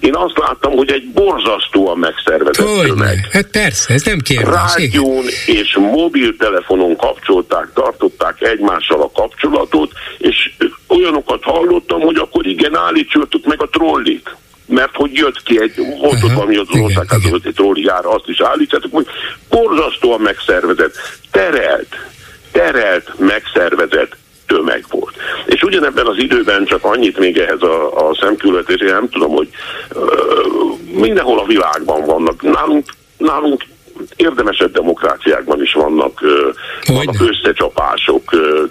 [SPEAKER 4] Én azt láttam, hogy egy borzasztóan megszervezett hogy tömeg.
[SPEAKER 1] Hát persze, ez nem kérdés.
[SPEAKER 4] Rádión és mobiltelefonon kapcsolták, tartották egymással a kapcsolatot, és olyanokat hallottam, hogy akkor igen, állítsuk meg a trollit mert hogy jött ki egy, volt ott valami az országházat, egy trolliára, azt is állítsátok, hogy borzasztóan megszervezett, terelt, terelt, megszervezett tömeg volt. És ugyanebben az időben csak annyit még ehhez a, a szemkülletésére, nem tudom, hogy uh, mindenhol a világban vannak. Nálunk, nálunk érdemesebb demokráciákban is vannak, vannak összecsapások,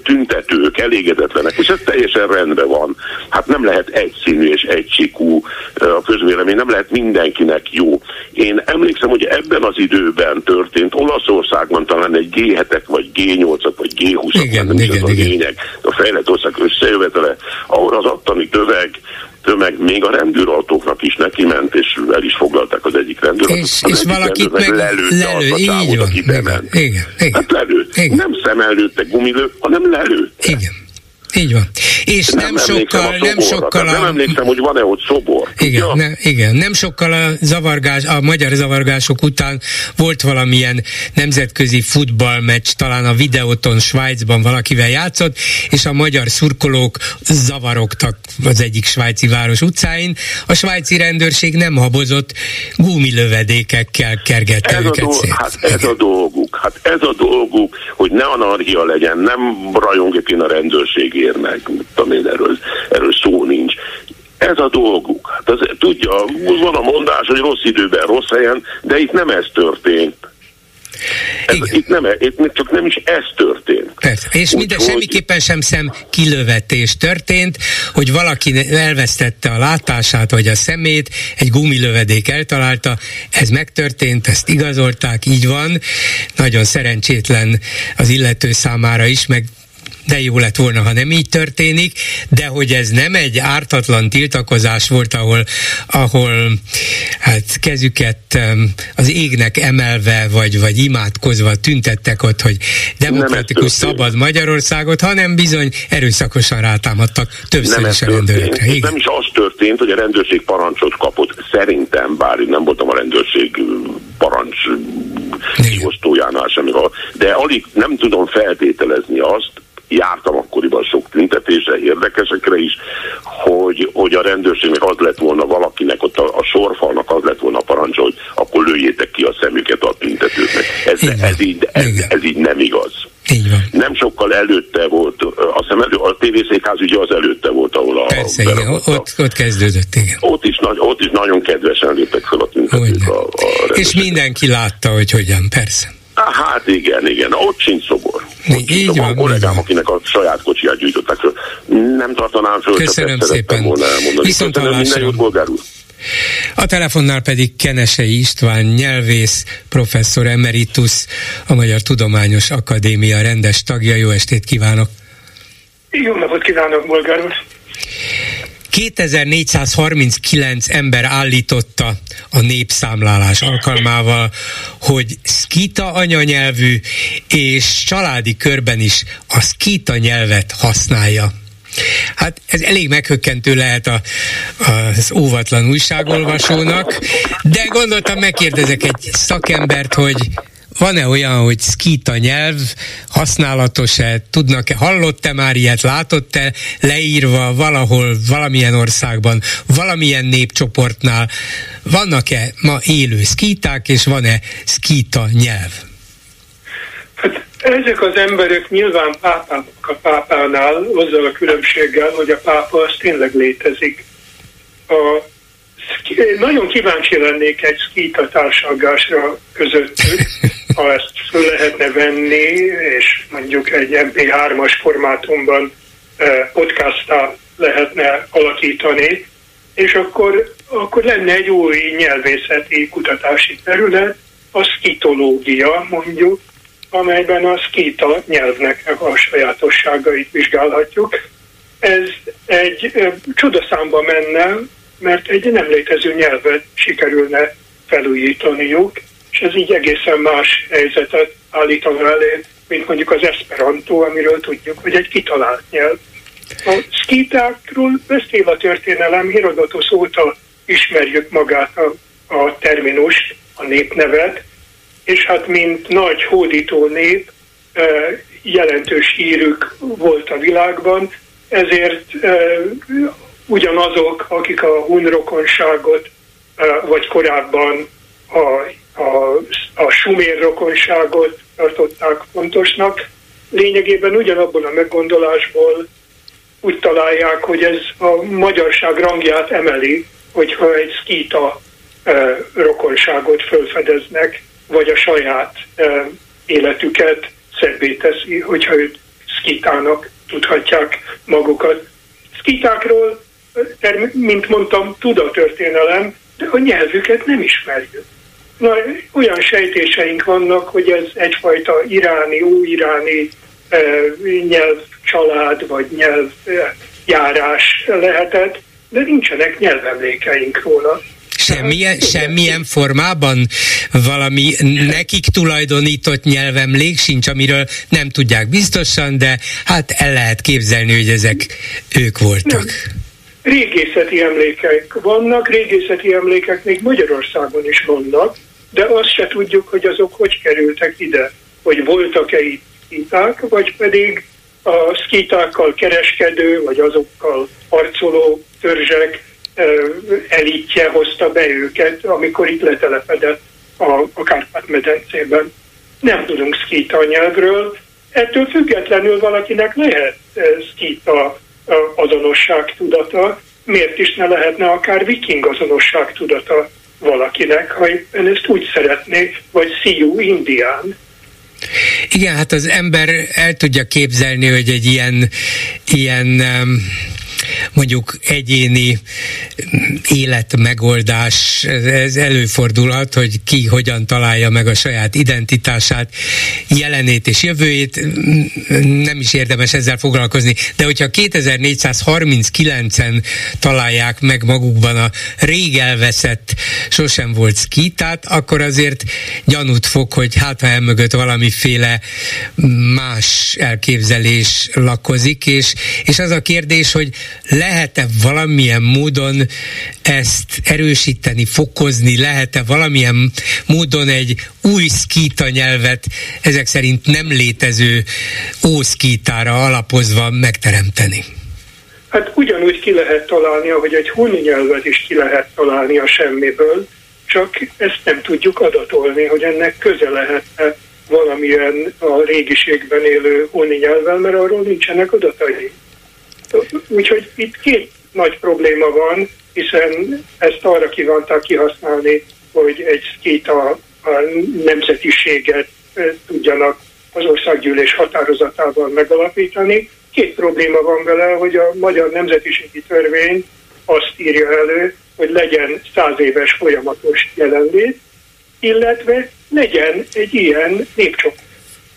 [SPEAKER 4] tüntetők, elégedetlenek, és ez teljesen rendben van. Hát nem lehet egyszínű és egysikú a közvélemény, nem lehet mindenkinek jó. Én emlékszem, hogy ebben az időben történt Olaszországban talán egy G7-ek, vagy G8-ak, vagy G20-ak, nem igen, is az igen. a lényeg, a fejlett ország összejövetele, ahol az attani töveg tömeg még a rendőrautóknak is neki ment, és el is foglalták az egyik rendőrautót.
[SPEAKER 1] És, és valakit meg
[SPEAKER 4] lelőtte lelő, azt a csávot, aki bement.
[SPEAKER 1] Igen, igen.
[SPEAKER 4] Hát lelőtt. Igen. Nem szemellőtte gumilő, hanem lelőtte.
[SPEAKER 1] Igen. Így van. És nem, nem sokkal, nem sokkal
[SPEAKER 4] a... Nem emlékszem, hogy van-e ott szobor.
[SPEAKER 1] Igen, ne, igen, nem sokkal a zavargás, a magyar zavargások után volt valamilyen nemzetközi futballmeccs, talán a videóton Svájcban valakivel játszott, és a magyar szurkolók zavarogtak az egyik svájci város utcáin. A svájci rendőrség nem habozott, gumilövedékekkel kergette ez őket a
[SPEAKER 4] szét. Hát ez a dolguk, hát ez a dolguk, hogy ne anarchia legyen, nem rajongjuk én a rendőrségé ér meg, tudom én, erről, erről szó nincs. Ez a dolguk. Hát az, tudja, van a mondás, hogy rossz időben, rossz helyen, de itt nem ez történt. Ez, itt, nem, itt csak nem is ez történt.
[SPEAKER 1] Persze. És Úgy, minden, hogy... semmiképpen sem szem kilövetés történt, hogy valaki elvesztette a látását, vagy a szemét, egy gumilövedék eltalálta, ez megtörtént, ezt igazolták, így van. Nagyon szerencsétlen az illető számára is, meg de jó lett volna, ha nem így történik, de hogy ez nem egy ártatlan tiltakozás volt, ahol, ahol hát kezüket az égnek emelve, vagy, vagy imádkozva tüntettek ott, hogy demokratikus, szabad Magyarországot, hanem bizony erőszakosan rátámadtak többször is a rendőrökre.
[SPEAKER 4] Igen. Nem is az történt, hogy a rendőrség parancsot kapott, szerintem, bár nem voltam a rendőrség parancs kiosztójánál semmi, de alig nem tudom feltételezni azt, jártam akkoriban sok tüntetésre, érdekesekre is, hogy, hogy a rendőrségnek az lett volna valakinek, ott a, a sorfalnak az lett volna a parancs, hogy akkor lőjétek ki a szemüket a tüntetőknek. Ez, ez, így, ez, ez így nem igaz.
[SPEAKER 1] Így van.
[SPEAKER 4] Nem sokkal előtte volt, azt hiszem elő, a tévészékház ugye az előtte volt, ahol a...
[SPEAKER 1] Persze, igen, ott, ott kezdődött, igen.
[SPEAKER 4] Ott is, ott is nagyon kedvesen léptek fel a tüntetők. A, a
[SPEAKER 1] És mindenki látta, hogy hogyan, persze.
[SPEAKER 4] Hát igen, igen, ott sincs szobor. Ott
[SPEAKER 1] így van,
[SPEAKER 4] van kollégám, akinek a saját kocsiját gyűjtöttek föl. Nem tartanám föl,
[SPEAKER 1] Köszönöm csak szépen. volna elmondani. Viszont Köszönöm, minden jót, bolgár úr. A telefonnál pedig Kenesei István nyelvész, professzor emeritus, a Magyar Tudományos Akadémia rendes tagja. Jó estét kívánok!
[SPEAKER 5] Jó napot kívánok, bolgár úr!
[SPEAKER 1] 2439 ember állította a népszámlálás alkalmával, hogy szkita anyanyelvű, és családi körben is a szkita nyelvet használja. Hát ez elég meghökkentő lehet a, az óvatlan újságolvasónak, de gondoltam megkérdezek egy szakembert, hogy van-e olyan, hogy szkíta nyelv? Használatos-e, tudnak-e, hallott-e már ilyet, látott-e? Leírva valahol, valamilyen országban, valamilyen népcsoportnál, vannak-e ma élő szkíták, és van-e szkíta nyelv?
[SPEAKER 5] Hát ezek az emberek nyilván pápák a pápánál, azzal a különbséggel, hogy a pápa az tényleg létezik. A nagyon kíváncsi lennék egy szkíta társalgásra közöttük, ha ezt föl lehetne venni, és mondjuk egy MP3-as formátumban eh, podcastá lehetne alakítani, és akkor akkor lenne egy új nyelvészeti kutatási terület, a szkitológia mondjuk, amelyben a szkita nyelvnek a sajátosságait vizsgálhatjuk. Ez egy csodaszámba menne, mert egy nem létező nyelvet sikerülne felújítaniuk, és ez így egészen más helyzetet állítana elé, mint mondjuk az Esperanto, amiről tudjuk, hogy egy kitalált nyelv. A szkítákról beszél a történelem, Herodotos óta ismerjük magát a, a terminust, a népnevet, és hát mint nagy hódító nép jelentős hírük volt a világban, ezért ugyanazok, akik a hunrokonságot, vagy korábban a, a, a sumér rokonságot tartották fontosnak, lényegében ugyanabból a meggondolásból úgy találják, hogy ez a magyarság rangját emeli, hogyha egy szkíta e, rokonságot fölfedeznek, vagy a saját e, életüket szebbé teszi, hogyha őt szkitának tudhatják magukat. Szkitákról, mint mondtam, tud a történelem, de a nyelvüket nem ismerjük. Na, olyan sejtéseink vannak, hogy ez egyfajta iráni, új-iráni e, nyelvcsalád vagy nyelvjárás lehetett, de nincsenek nyelvemlékeink róla.
[SPEAKER 1] Semmilyen, semmilyen formában valami nekik tulajdonított nyelvemlék sincs, amiről nem tudják biztosan, de hát el lehet képzelni, hogy ezek ők voltak. Nem.
[SPEAKER 5] Régészeti emlékek vannak, régészeti emlékek még Magyarországon is vannak, de azt se tudjuk, hogy azok hogy kerültek ide, hogy voltak-e itt szkíták, vagy pedig a szkítákkal kereskedő, vagy azokkal harcoló törzsek elitje hozta be őket, amikor itt letelepedett a, a Kárpát-medencében. Nem tudunk szkíta nyelvről, ettől függetlenül valakinek lehet szkíta azonosság tudata, miért is ne lehetne akár viking azonosság tudata valakinek, ha éppen ezt úgy szeretné, vagy Sioux indián.
[SPEAKER 1] Igen, hát az ember el tudja képzelni, hogy egy ilyen, ilyen um mondjuk egyéni életmegoldás, ez előfordulhat, hogy ki hogyan találja meg a saját identitását, jelenét és jövőjét, nem is érdemes ezzel foglalkozni, de hogyha 2439-en találják meg magukban a rég elveszett, sosem volt skitát, akkor azért gyanút fog, hogy hát ha emögött valamiféle más elképzelés lakozik, és, és az a kérdés, hogy lehet-e valamilyen módon ezt erősíteni, fokozni, lehet-e valamilyen módon egy új szkíta nyelvet ezek szerint nem létező ószkítára alapozva megteremteni?
[SPEAKER 5] Hát ugyanúgy ki lehet találni, ahogy egy huni nyelvet is ki lehet találni a semmiből, csak ezt nem tudjuk adatolni, hogy ennek köze lehet valamilyen a régiségben élő honi nyelvvel, mert arról nincsenek adatai. Úgyhogy itt két nagy probléma van, hiszen ezt arra kívánták kihasználni, hogy egy két a, a nemzetiséget tudjanak az országgyűlés határozatával megalapítani. Két probléma van vele, hogy a magyar nemzetiségi törvény azt írja elő, hogy legyen száz éves folyamatos jelenlét, illetve legyen egy ilyen népcsoport.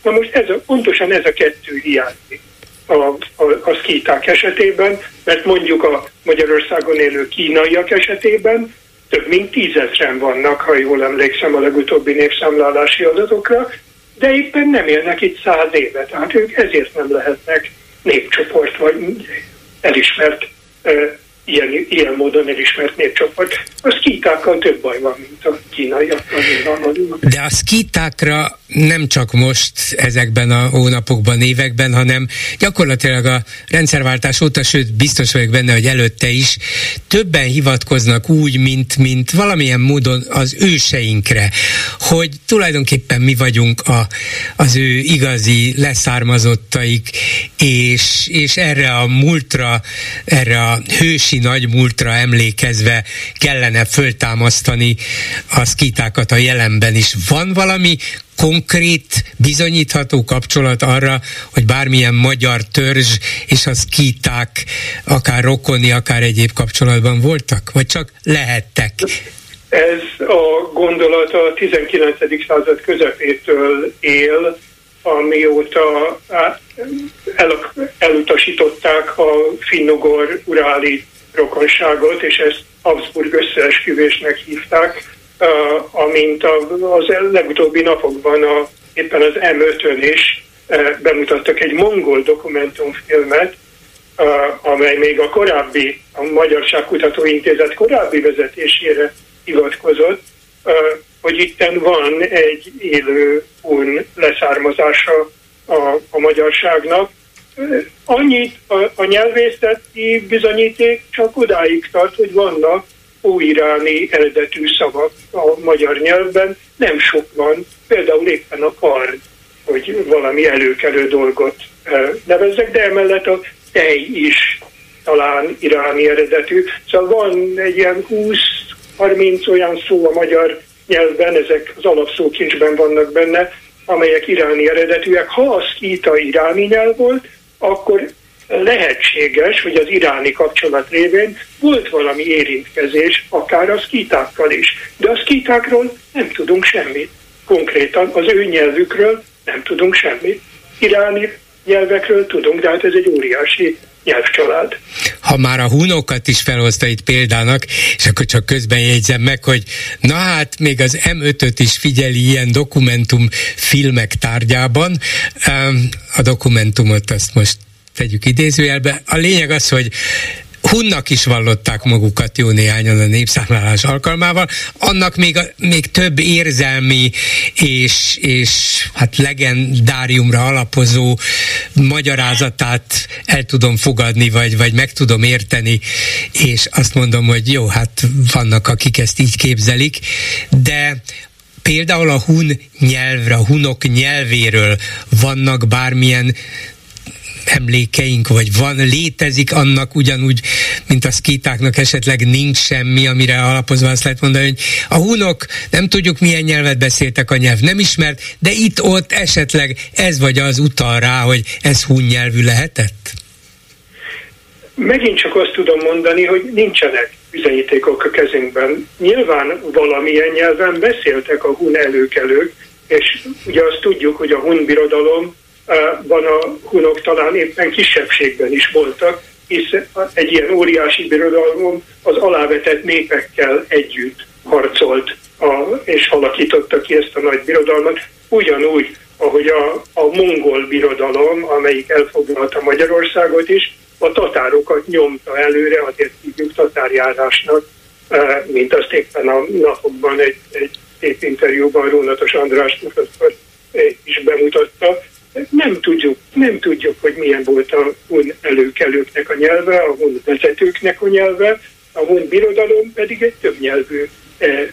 [SPEAKER 5] Na most ez a, pontosan ez a kettő hiányzik a, a, a szkíták esetében, mert mondjuk a Magyarországon élő kínaiak esetében több mint tízezren vannak, ha jól emlékszem a legutóbbi népszámlálási adatokra, de éppen nem élnek itt száz éve, tehát ők ezért nem lehetnek népcsoport vagy elismert ilyen, ilyen módon elismert népcsoport. A szkítákkal több baj van, mint a kínaiakkal.
[SPEAKER 1] De a szkítákra nem csak most ezekben a hónapokban, években, hanem gyakorlatilag a rendszerváltás óta, sőt biztos vagyok benne, hogy előtte is többen hivatkoznak úgy, mint, mint valamilyen módon az őseinkre, hogy tulajdonképpen mi vagyunk a, az ő igazi leszármazottaik, és, és erre a múltra, erre a hősi nagy múltra emlékezve kellene föltámasztani a szkítákat a jelenben is. Van valami konkrét, bizonyítható kapcsolat arra, hogy bármilyen magyar törzs és a szkíták akár rokoni, akár egyéb kapcsolatban voltak? Vagy csak lehettek?
[SPEAKER 5] Ez a gondolat a 19. század közepétől él, amióta el, elutasították a finnugor uráli rokonságot, és ezt Habsburg összeesküvésnek hívták, amint az legutóbbi napokban a, éppen az M5-ön is bemutattak egy mongol dokumentumfilmet, amely még a korábbi, a Magyarságkutató Intézet korábbi vezetésére hivatkozott, hogy itten van egy élő un leszármazása a, a magyarságnak. Annyit a, a nyelvészeti bizonyíték csak odáig tart, hogy vannak óiráni eredetű szavak a magyar nyelvben, nem sok van, például éppen a kard, hogy valami előkelő dolgot nevezzek, de emellett a tej is talán iráni eredetű. Szóval van egy ilyen 20-30 olyan szó a magyar nyelvben, ezek az alapszókincsben vannak benne, amelyek iráni eredetűek. Ha a szkíta iráni nyelv volt, akkor lehetséges, hogy az iráni kapcsolat révén volt valami érintkezés, akár a szkítákkal is. De a szkítákról nem tudunk semmit. Konkrétan az ő nyelvükről nem tudunk semmit. Iráni nyelvekről tudunk, de hát ez egy óriási nyelvcsalád.
[SPEAKER 1] Ha már a hunokat is felhozta itt példának, és akkor csak közben jegyzem meg, hogy na hát még az M5-öt is figyeli ilyen dokumentum filmek tárgyában. A dokumentumot azt most tegyük idézőjelbe. A lényeg az, hogy Hunnak is vallották magukat jó néhányan a népszámlálás alkalmával, annak még, a, még több érzelmi és, és hát legendáriumra alapozó magyarázatát el tudom fogadni, vagy, vagy meg tudom érteni, és azt mondom, hogy jó, hát vannak, akik ezt így képzelik, de például a hun nyelvre, a hunok nyelvéről vannak bármilyen emlékeink, vagy van, létezik annak ugyanúgy, mint a szkítáknak esetleg nincs semmi, amire alapozva azt lehet mondani, hogy a hunok nem tudjuk milyen nyelvet beszéltek, a nyelv nem ismert, de itt-ott esetleg ez vagy az utal rá, hogy ez hun nyelvű lehetett?
[SPEAKER 5] Megint csak azt tudom mondani, hogy nincsenek bizonyítékok a kezünkben. Nyilván valamilyen nyelven beszéltek a hun előkelők, és ugye azt tudjuk, hogy a hun birodalom van a hunok talán éppen kisebbségben is voltak, hisz egy ilyen óriási birodalom az alávetett népekkel együtt harcolt a, és alakította ki ezt a nagy birodalmat, ugyanúgy, ahogy a, a mongol birodalom, amelyik elfoglalta Magyarországot is, a tatárokat nyomta előre, azért hívjuk tatárjárásnak, mint azt éppen a napokban egy, egy szép interjúban Rónatos András professzor is bemutatta, nem tudjuk, nem tudjuk, hogy milyen volt a hun előkelőknek a nyelve, a hun vezetőknek a nyelve, a hun birodalom pedig egy többnyelvű eh,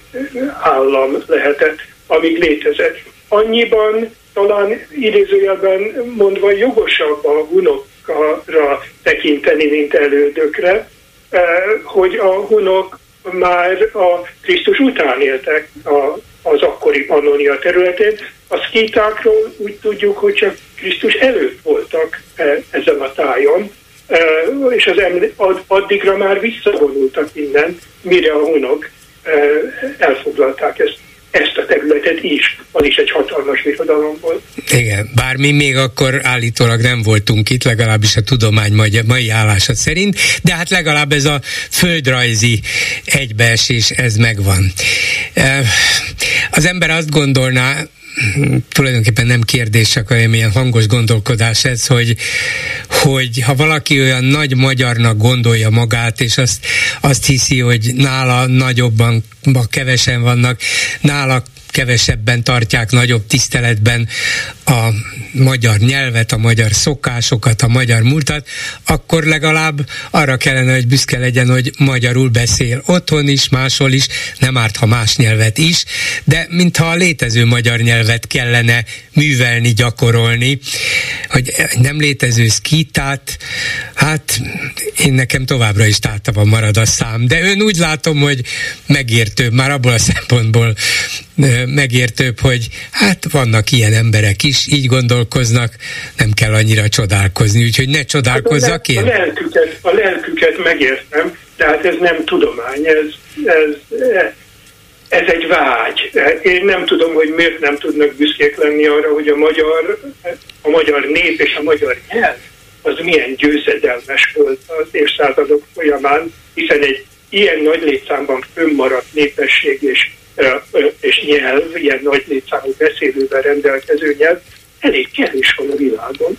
[SPEAKER 5] állam lehetett, amíg létezett. Annyiban talán idézőjelben mondva jogosabb a hunokra tekinteni, mint elődökre, eh, hogy a hunok már a Krisztus után éltek a, az akkori Pannonia területén, a szkítákról úgy tudjuk, hogy csak Krisztus előtt voltak e, ezen a tájon, e, és az addigra már visszavonultak innen, mire a hunok e, elfoglalták ezt ezt a területet is, az is egy hatalmas birodalom volt.
[SPEAKER 1] Igen, bár mi még akkor állítólag nem voltunk itt, legalábbis a tudomány mai, mai állása szerint, de hát legalább ez a földrajzi egybeesés, ez megvan. Az ember azt gondolná, tulajdonképpen nem kérdés, csak olyan milyen hangos gondolkodás ez, hogy, hogy ha valaki olyan nagy magyarnak gondolja magát, és azt, azt hiszi, hogy nála nagyobban, kevesen vannak, nála kevesebben tartják nagyobb tiszteletben a magyar nyelvet, a magyar szokásokat, a magyar múltat, akkor legalább arra kellene, hogy büszke legyen, hogy magyarul beszél otthon is, máshol is, nem árt, ha más nyelvet is, de mintha a létező magyar nyelvet kellene művelni, gyakorolni, hogy nem létező szkítát, hát én nekem továbbra is tátában marad a szám, de ön úgy látom, hogy megértőbb, már abból a szempontból megértőbb, hogy hát vannak ilyen emberek is, így gondolkoznak, nem kell annyira csodálkozni, úgyhogy ne csodálkozzak
[SPEAKER 5] én. A lelküket, a lelküket megértem, de hát ez nem tudomány, ez, ez, ez egy vágy. Én nem tudom, hogy miért nem tudnak büszkék lenni arra, hogy a magyar, a magyar nép és a magyar nyelv az milyen győzedelmes volt az évszázadok folyamán, hiszen egy ilyen nagy létszámban fönnmaradt népesség és, és nyelv, ilyen nagy létszámú beszélővel rendelkező nyelv, elég kevés van a világon.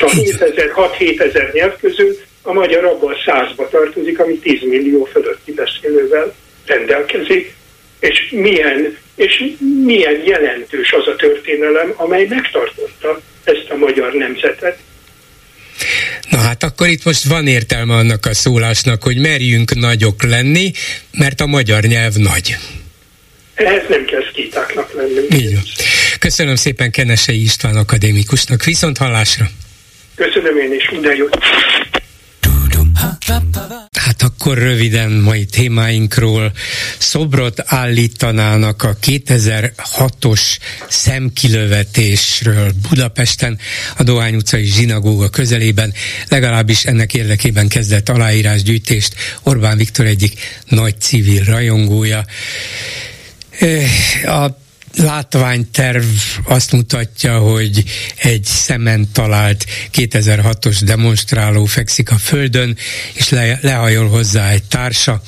[SPEAKER 5] A 7000-6-7000 nyelv közül a magyar abban százba tartozik, ami 10 millió fölötti beszélővel rendelkezik, és milyen, és milyen jelentős az a történelem, amely megtartotta ezt a magyar nemzetet.
[SPEAKER 1] Na hát akkor itt most van értelme annak a szólásnak, hogy merjünk nagyok lenni, mert a magyar nyelv nagy.
[SPEAKER 5] Ehhez nem kell szkítáknak lenni.
[SPEAKER 1] Így van. Köszönöm szépen Kenesei István akadémikusnak. Viszont hallásra!
[SPEAKER 5] Köszönöm én is, minden jót!
[SPEAKER 1] Hát akkor röviden mai témáinkról szobrot állítanának a 2006-os szemkilövetésről Budapesten, a Dohány utcai zsinagóga közelében, legalábbis ennek érdekében kezdett aláírásgyűjtést Orbán Viktor egyik nagy civil rajongója. A látványterv azt mutatja, hogy egy szemen talált 2006-os demonstráló fekszik a földön, és le, lehajol hozzá egy társa.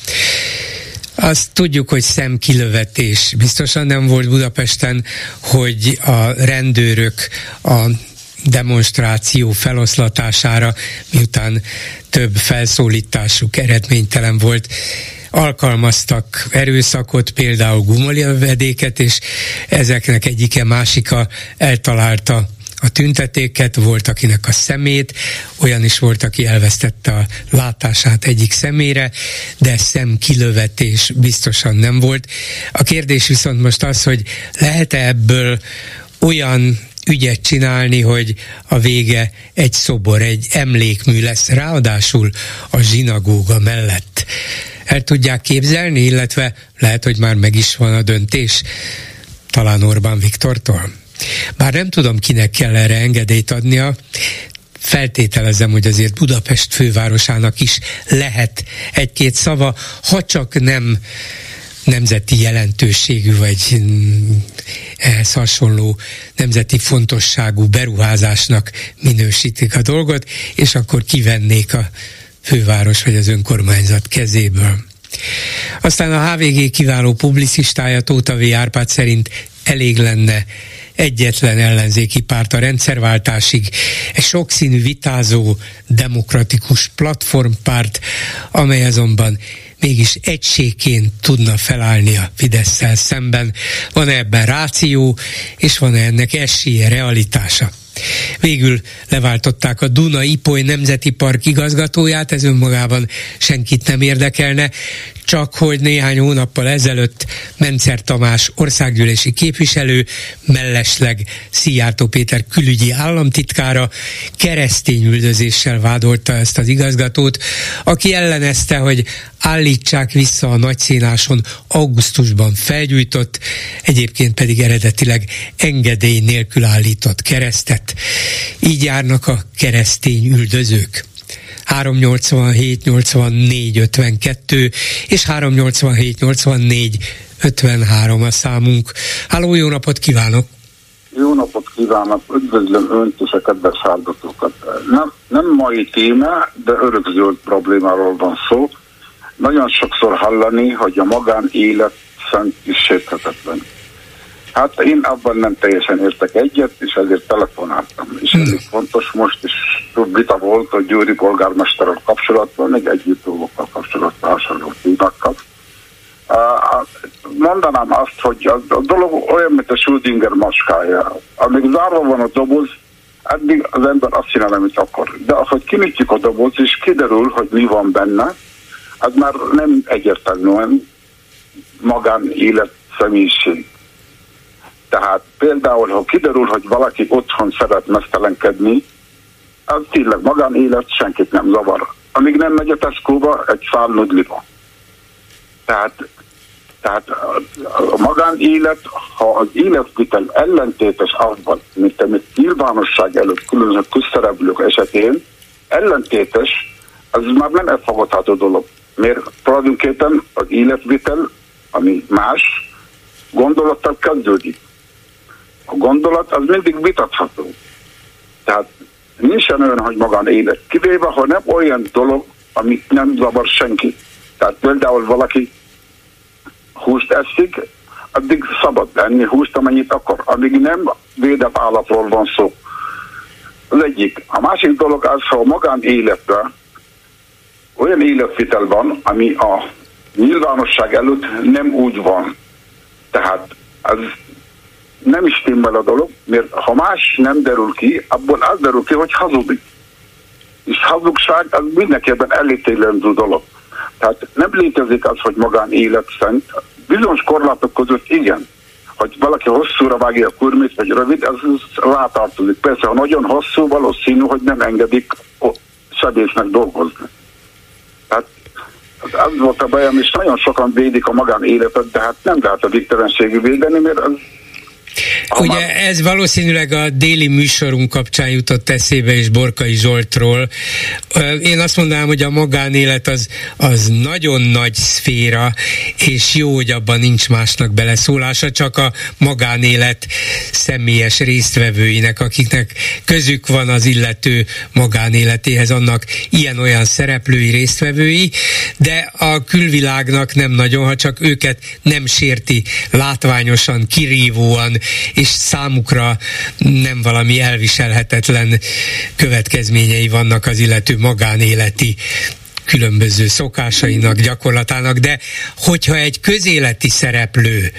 [SPEAKER 1] Azt tudjuk, hogy szemkilövetés biztosan nem volt Budapesten, hogy a rendőrök a demonstráció feloszlatására, miután több felszólításuk eredménytelen volt, alkalmaztak erőszakot, például gumoljavedéket, és ezeknek egyike másika eltalálta a tüntetéket, volt akinek a szemét, olyan is volt, aki elvesztette a látását egyik szemére, de szemkilövetés biztosan nem volt. A kérdés viszont most az, hogy lehet-e ebből olyan ügyet csinálni, hogy a vége egy szobor, egy emlékmű lesz, ráadásul a zsinagóga mellett. El tudják képzelni, illetve lehet, hogy már meg is van a döntés, talán Orbán Viktortól. Bár nem tudom, kinek kell erre engedélyt adnia, feltételezem, hogy azért Budapest fővárosának is lehet egy-két szava, ha csak nem nemzeti jelentőségű, vagy ehhez hasonló nemzeti fontosságú beruházásnak minősítik a dolgot, és akkor kivennék a főváros vagy az önkormányzat kezéből. Aztán a HVG kiváló publicistája Tóta V. Árpád szerint elég lenne egyetlen ellenzéki párt a rendszerváltásig, egy sokszínű vitázó, demokratikus platformpárt, amely azonban mégis egységként tudna felállni a fidesz szemben. Van-e ebben ráció, és van-e ennek esélye, realitása? Végül leváltották a Duna Ipoly Nemzeti Park igazgatóját, ez önmagában senkit nem érdekelne, csak hogy néhány hónappal ezelőtt Mencer Tamás országgyűlési képviselő, mellesleg Szijjártó Péter külügyi államtitkára keresztény üldözéssel vádolta ezt az igazgatót, aki ellenezte, hogy állítsák vissza a nagyszínáson augusztusban felgyújtott, egyébként pedig eredetileg engedély nélkül állított keresztet. Így járnak a keresztény üldözők. 387 84 52 és 387 84 53 a számunk. Háló, jó napot kívánok!
[SPEAKER 6] Jó napot kívánok, üdvözlöm Önt és a kedves hallgatókat. Nem, nem mai téma, de örökzöld problémáról van szó. Nagyon sokszor hallani, hogy a magánélet szent és sérthetetlen. Hát én abban nem teljesen értek egyet, és ezért telefonáltam. És ez hmm. fontos most is több vita volt a Győri polgármesterrel kapcsolatban, meg együtt dolgokkal kapcsolatban hasonló témákkal. mondanám azt, hogy a, a dolog olyan, mint a Schrödinger maskája. Amíg zárva van a doboz, addig az ember azt csinál, amit akar. De ahogy kinyitjuk a doboz, és kiderül, hogy mi van benne, az már nem egyértelműen magánélet személyiség. Tehát például, ha kiderül, hogy valaki otthon szeret mesztelenkedni, az tényleg magánélet, senkit nem zavar. Amíg nem megy a Tesco-ba, egy szál nudliba. Tehát, tehát a magánélet, ha az életvitel ellentétes abban, mint amit nyilvánosság előtt különböző közszereplők esetén, ellentétes, az már nem elfogadható dolog. Mert tulajdonképpen az életvitel, ami más, gondolattal kezdődik. A gondolat az mindig vitatható. Tehát nincsen olyan, hogy magán élet. Kivéve, ha nem olyan dolog, amit nem zavar senki. Tehát például valaki húst eszik, addig szabad lenni húst, amennyit akar. Amíg nem védett állatról van szó. Az egyik. A másik dolog az, ha a magánéletben olyan életvitel van, ami a nyilvánosság előtt nem úgy van. Tehát az nem is stimmel a dolog, mert ha más nem derül ki, abból az derül ki, hogy hazudik. És hazugság az mindenképpen elítélendő dolog. Tehát nem létezik az, hogy magánélet szent. Bizonyos korlátok között igen. Hogy valaki hosszúra vágja a kurmit, vagy rövid, ez rátartozik. Persze, ha nagyon hosszú, valószínű, hogy nem engedik sebésznek dolgozni. Tehát az volt a bajom, és nagyon sokan védik a magánéletet, de hát nem lehet a végtelenségű védeni, mert az
[SPEAKER 1] Ugye ez valószínűleg a déli műsorunk kapcsán jutott eszébe is Borkai Zsoltról. Én azt mondanám, hogy a magánélet az, az nagyon nagy szféra, és jó, hogy abban nincs másnak beleszólása, csak a magánélet személyes résztvevőinek, akiknek közük van az illető magánéletéhez, annak ilyen-olyan szereplői, résztvevői, de a külvilágnak nem nagyon, ha csak őket nem sérti látványosan, kirívóan, és számukra nem valami elviselhetetlen következményei vannak az illető magánéleti különböző szokásainak, gyakorlatának, de hogyha egy közéleti szereplő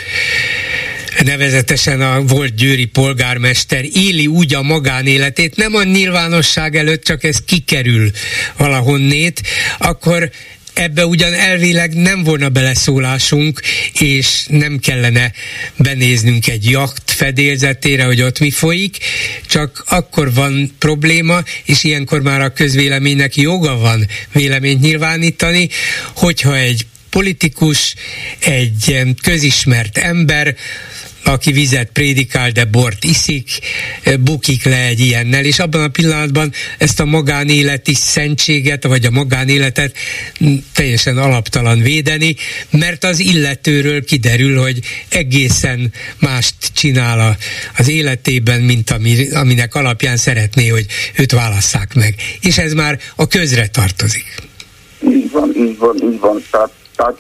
[SPEAKER 1] nevezetesen a volt győri polgármester éli úgy a magánéletét, nem a nyilvánosság előtt, csak ez kikerül valahonnét, akkor ebbe ugyan elvileg nem volna beleszólásunk, és nem kellene benéznünk egy jakt fedélzetére, hogy ott mi folyik, csak akkor van probléma, és ilyenkor már a közvéleménynek joga van véleményt nyilvánítani, hogyha egy politikus, egy közismert ember aki vizet prédikál, de bort iszik, bukik le egy ilyennel, és abban a pillanatban ezt a magánéleti szentséget, vagy a magánéletet teljesen alaptalan védeni, mert az illetőről kiderül, hogy egészen mást csinál a, az életében, mint ami, aminek alapján szeretné, hogy őt válasszák meg. És ez már a közre tartozik.
[SPEAKER 6] Így van, így van, így van. Tehát, tehát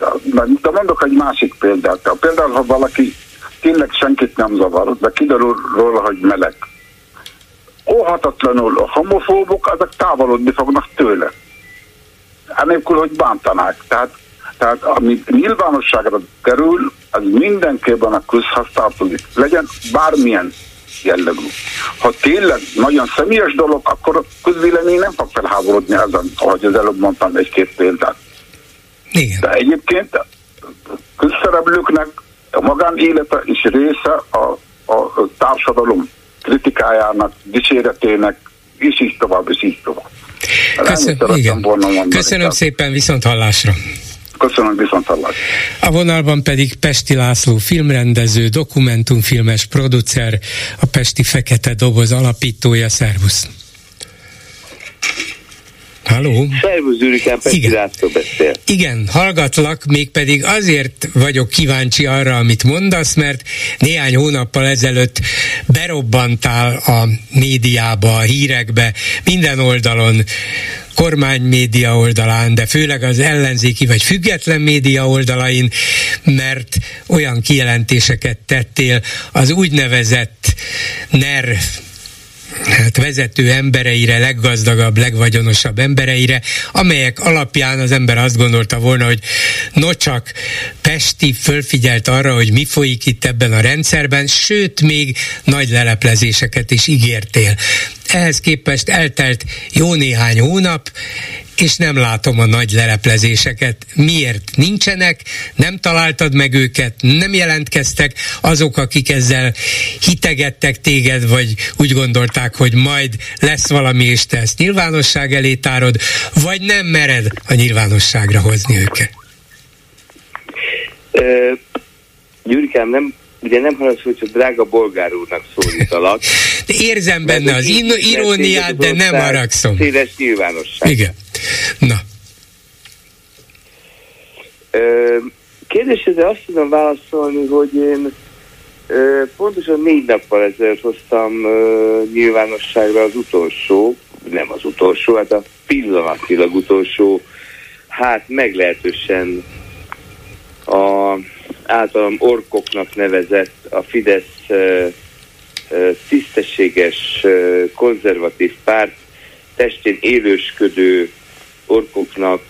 [SPEAKER 6] de mondok egy másik példát. Például, ha valaki tényleg senkit nem zavar, de kiderül róla, hogy meleg. Óhatatlanul a homofóbok, azok távolodni fognak tőle. Enélkül, hogy bántanák. Tehát, tehát ami nyilvánosságra kerül, az mindenképpen a közhoz tartozik. Legyen bármilyen jellegű. Ha tényleg nagyon személyes dolog, akkor a közvélemény nem fog felháborodni ezen, ahogy az előbb mondtam egy-két példát. Igen. De egyébként közszereplőknek a magánélete is része a, a társadalom kritikájának, dicséretének, és így tovább, és így tovább.
[SPEAKER 1] Köszön, igen. Mondani, Köszönöm szépen, viszont hallásra.
[SPEAKER 6] Köszönöm, viszont hallásra.
[SPEAKER 1] A vonalban pedig Pesti László filmrendező, dokumentumfilmes producer, a Pesti Fekete Doboz alapítója, szervusz! Halló?
[SPEAKER 7] Szervusz Zürikán, Igen. beszél.
[SPEAKER 1] Igen, hallgatlak, mégpedig azért vagyok kíváncsi arra, amit mondasz, mert néhány hónappal ezelőtt berobbantál a médiába, a hírekbe, minden oldalon, kormánymédia oldalán, de főleg az ellenzéki vagy független média oldalain, mert olyan kijelentéseket tettél az úgynevezett NER hát vezető embereire, leggazdagabb, legvagyonosabb embereire, amelyek alapján az ember azt gondolta volna, hogy no csak Pesti fölfigyelt arra, hogy mi folyik itt ebben a rendszerben, sőt még nagy leleplezéseket is ígértél. Ehhez képest eltelt jó néhány hónap, és nem látom a nagy leleplezéseket. Miért nincsenek? Nem találtad meg őket? Nem jelentkeztek azok, akik ezzel hitegettek téged, vagy úgy gondolták, hogy majd lesz valami, és te ezt nyilvánosság elé tárod, vagy nem mered a nyilvánosságra hozni őket?
[SPEAKER 7] Gyurikám, nem ugye nem hallasz, hogy csak drága bolgár úrnak szólítalak.
[SPEAKER 1] Érzem benne az iróniát, de nem haragszom.
[SPEAKER 7] Széles nyilvánosság.
[SPEAKER 1] Igen. Na.
[SPEAKER 7] Kérdésre azt tudom válaszolni, hogy én pontosan négy nappal ezelőtt hoztam nyilvánosságra az utolsó, nem az utolsó, hát a pillanatilag utolsó, hát meglehetősen a általam orkoknak nevezett a Fidesz tisztességes konzervatív párt testén élősködő orkoknak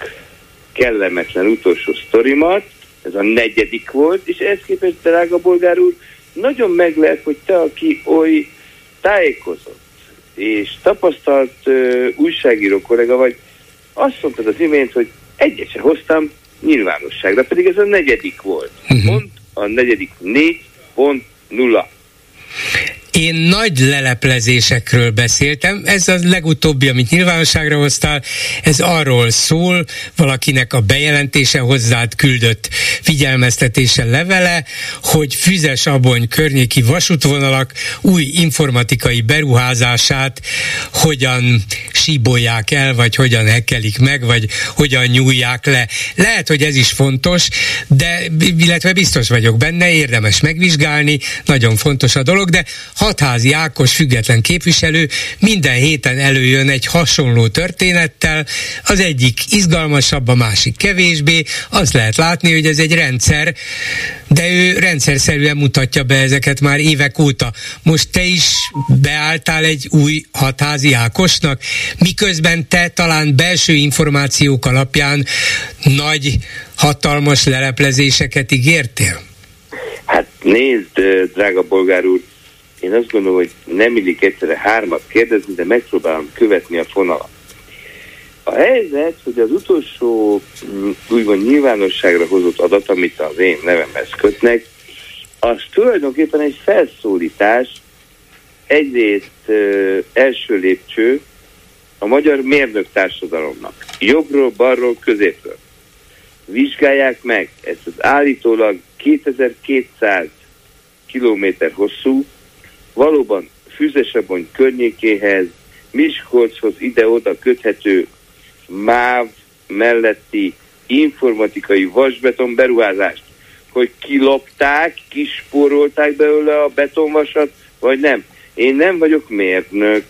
[SPEAKER 7] kellemetlen utolsó sztorimat, ez a negyedik volt, és ehhez képest, drága bolgár úr, nagyon meglep, hogy te, aki oly tájékozott és tapasztalt uh, újságíró kollega vagy, azt mondtad az imént, hogy egyet se hoztam nyilvánosságra, pedig ez a negyedik volt. Uh-huh. Pont a negyedik 4.0.
[SPEAKER 1] Én nagy leleplezésekről beszéltem, ez a legutóbbi, amit nyilvánosságra hoztál, ez arról szól, valakinek a bejelentése hozzád küldött figyelmeztetése levele, hogy Füzes Abony környéki vasútvonalak új informatikai beruházását hogyan síbolják el, vagy hogyan hekelik meg, vagy hogyan nyúlják le. Lehet, hogy ez is fontos, de illetve biztos vagyok benne, érdemes megvizsgálni, nagyon fontos a dolog, de Hatházi Ákos független képviselő minden héten előjön egy hasonló történettel, az egyik izgalmasabb, a másik kevésbé, azt lehet látni, hogy ez egy rendszer, de ő rendszerszerűen mutatja be ezeket már évek óta. Most te is beálltál egy új hatházi Ákosnak, miközben te talán belső információk alapján nagy, hatalmas leleplezéseket ígértél?
[SPEAKER 7] Hát nézd, drága bolgár úr, én azt gondolom, hogy nem illik egyszerre hármat kérdezni, de megpróbálom követni a fonalat. A helyzet, hogy az utolsó mm, úgymond nyilvánosságra hozott adat, amit az én nevemhez kötnek, az tulajdonképpen egy felszólítás, egyrészt ö, első lépcső a magyar mérnök társadalomnak. Jobbról, balról, középről. Vizsgálják meg ezt az állítólag 2200 kilométer hosszú, valóban Füzesabony környékéhez, Miskolchoz ide-oda köthető MÁV melletti informatikai vasbeton beruházást, hogy kilopták, kispórolták belőle a betonvasat, vagy nem. Én nem vagyok mérnök.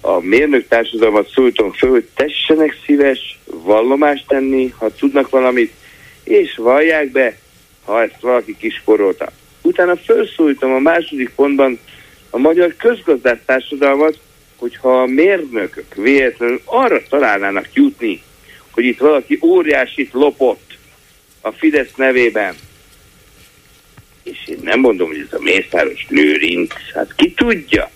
[SPEAKER 7] A mérnök társadalmat szólítom föl, hogy tessenek szíves vallomást tenni, ha tudnak valamit, és vallják be, ha ezt valaki kisporolta. Utána felszólítom a második pontban a magyar közgazdás társadalmat, hogyha a mérnökök véletlenül arra találnának jutni, hogy itt valaki óriásit lopott a Fidesz nevében, és én nem mondom, hogy ez a Mészáros Lőrinc, hát ki tudja,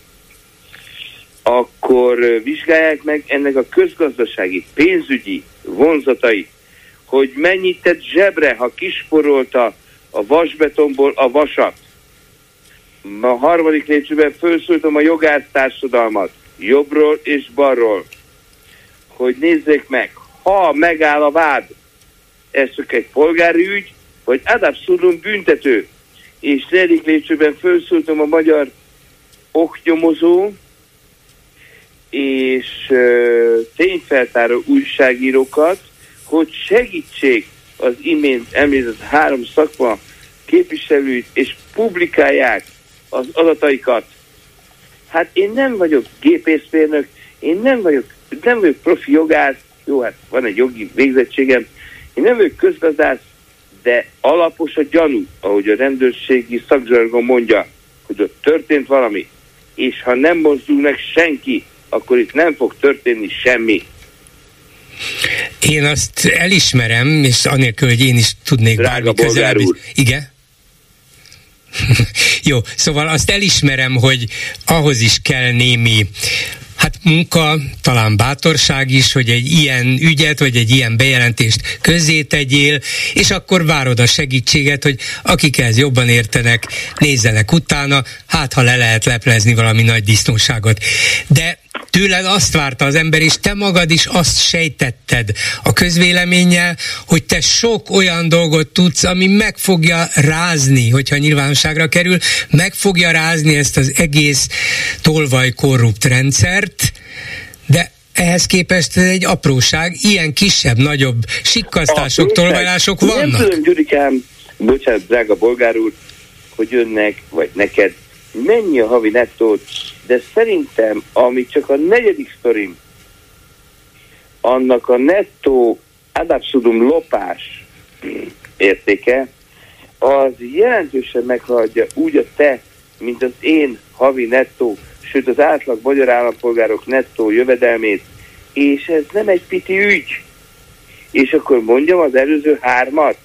[SPEAKER 7] akkor vizsgálják meg ennek a közgazdasági, pénzügyi vonzatai, hogy mennyit tett zsebre, ha kisporolta a vasbetonból a vasat. A harmadik lépcsőben felszólítom a jogász társadalmat, jobbról és balról, hogy nézzék meg, ha megáll a vád, ez csak egy polgári ügy, vagy ad abszurdum büntető. És negyedik lépcsőben felszólítom a magyar oknyomozó és uh, tényfeltáró újságírókat, hogy segítsék az imént említett három szakma képviselőit, és publikálják az adataikat. Hát én nem vagyok gépészmérnök, én nem vagyok, nem vagyok profi jogász, jó, hát van egy jogi végzettségem, én nem vagyok közgazdász, de alapos a gyanú, ahogy a rendőrségi szakzsargon mondja, hogy ott történt valami. és ha nem mozdul meg senki, akkor itt nem fog történni semmi.
[SPEAKER 1] Én azt elismerem, és anélkül, hogy én is tudnék
[SPEAKER 7] Drága
[SPEAKER 1] bármi közelebb.
[SPEAKER 7] úr.
[SPEAKER 1] Igen? Jó, szóval azt elismerem, hogy ahhoz is kell némi Hát munka, talán bátorság is, hogy egy ilyen ügyet, vagy egy ilyen bejelentést közzé tegyél, és akkor várod a segítséget, hogy akik ehhez jobban értenek, nézzenek utána, hát ha le lehet leplezni valami nagy disznóságot. De tőled azt várta az ember, és te magad is azt sejtetted a közvéleménnyel, hogy te sok olyan dolgot tudsz, ami meg fogja rázni, hogyha nyilvánosságra kerül, meg fogja rázni ezt az egész tolvaj korrupt rendszert, de ehhez képest egy apróság, ilyen kisebb, nagyobb sikkasztások, tolvajlások
[SPEAKER 7] Nem
[SPEAKER 1] vannak.
[SPEAKER 7] tudom, Gyurikám, bocsánat, drága bolgár úr, hogy önnek, vagy neked mennyi a havi nettót, de szerintem, ami csak a negyedik sztorim, annak a nettó ad absurdum lopás értéke, az jelentősen meghaladja úgy a te, mint az én havi nettó, sőt az átlag magyar állampolgárok nettó jövedelmét, és ez nem egy piti ügy. És akkor mondjam az előző hármat,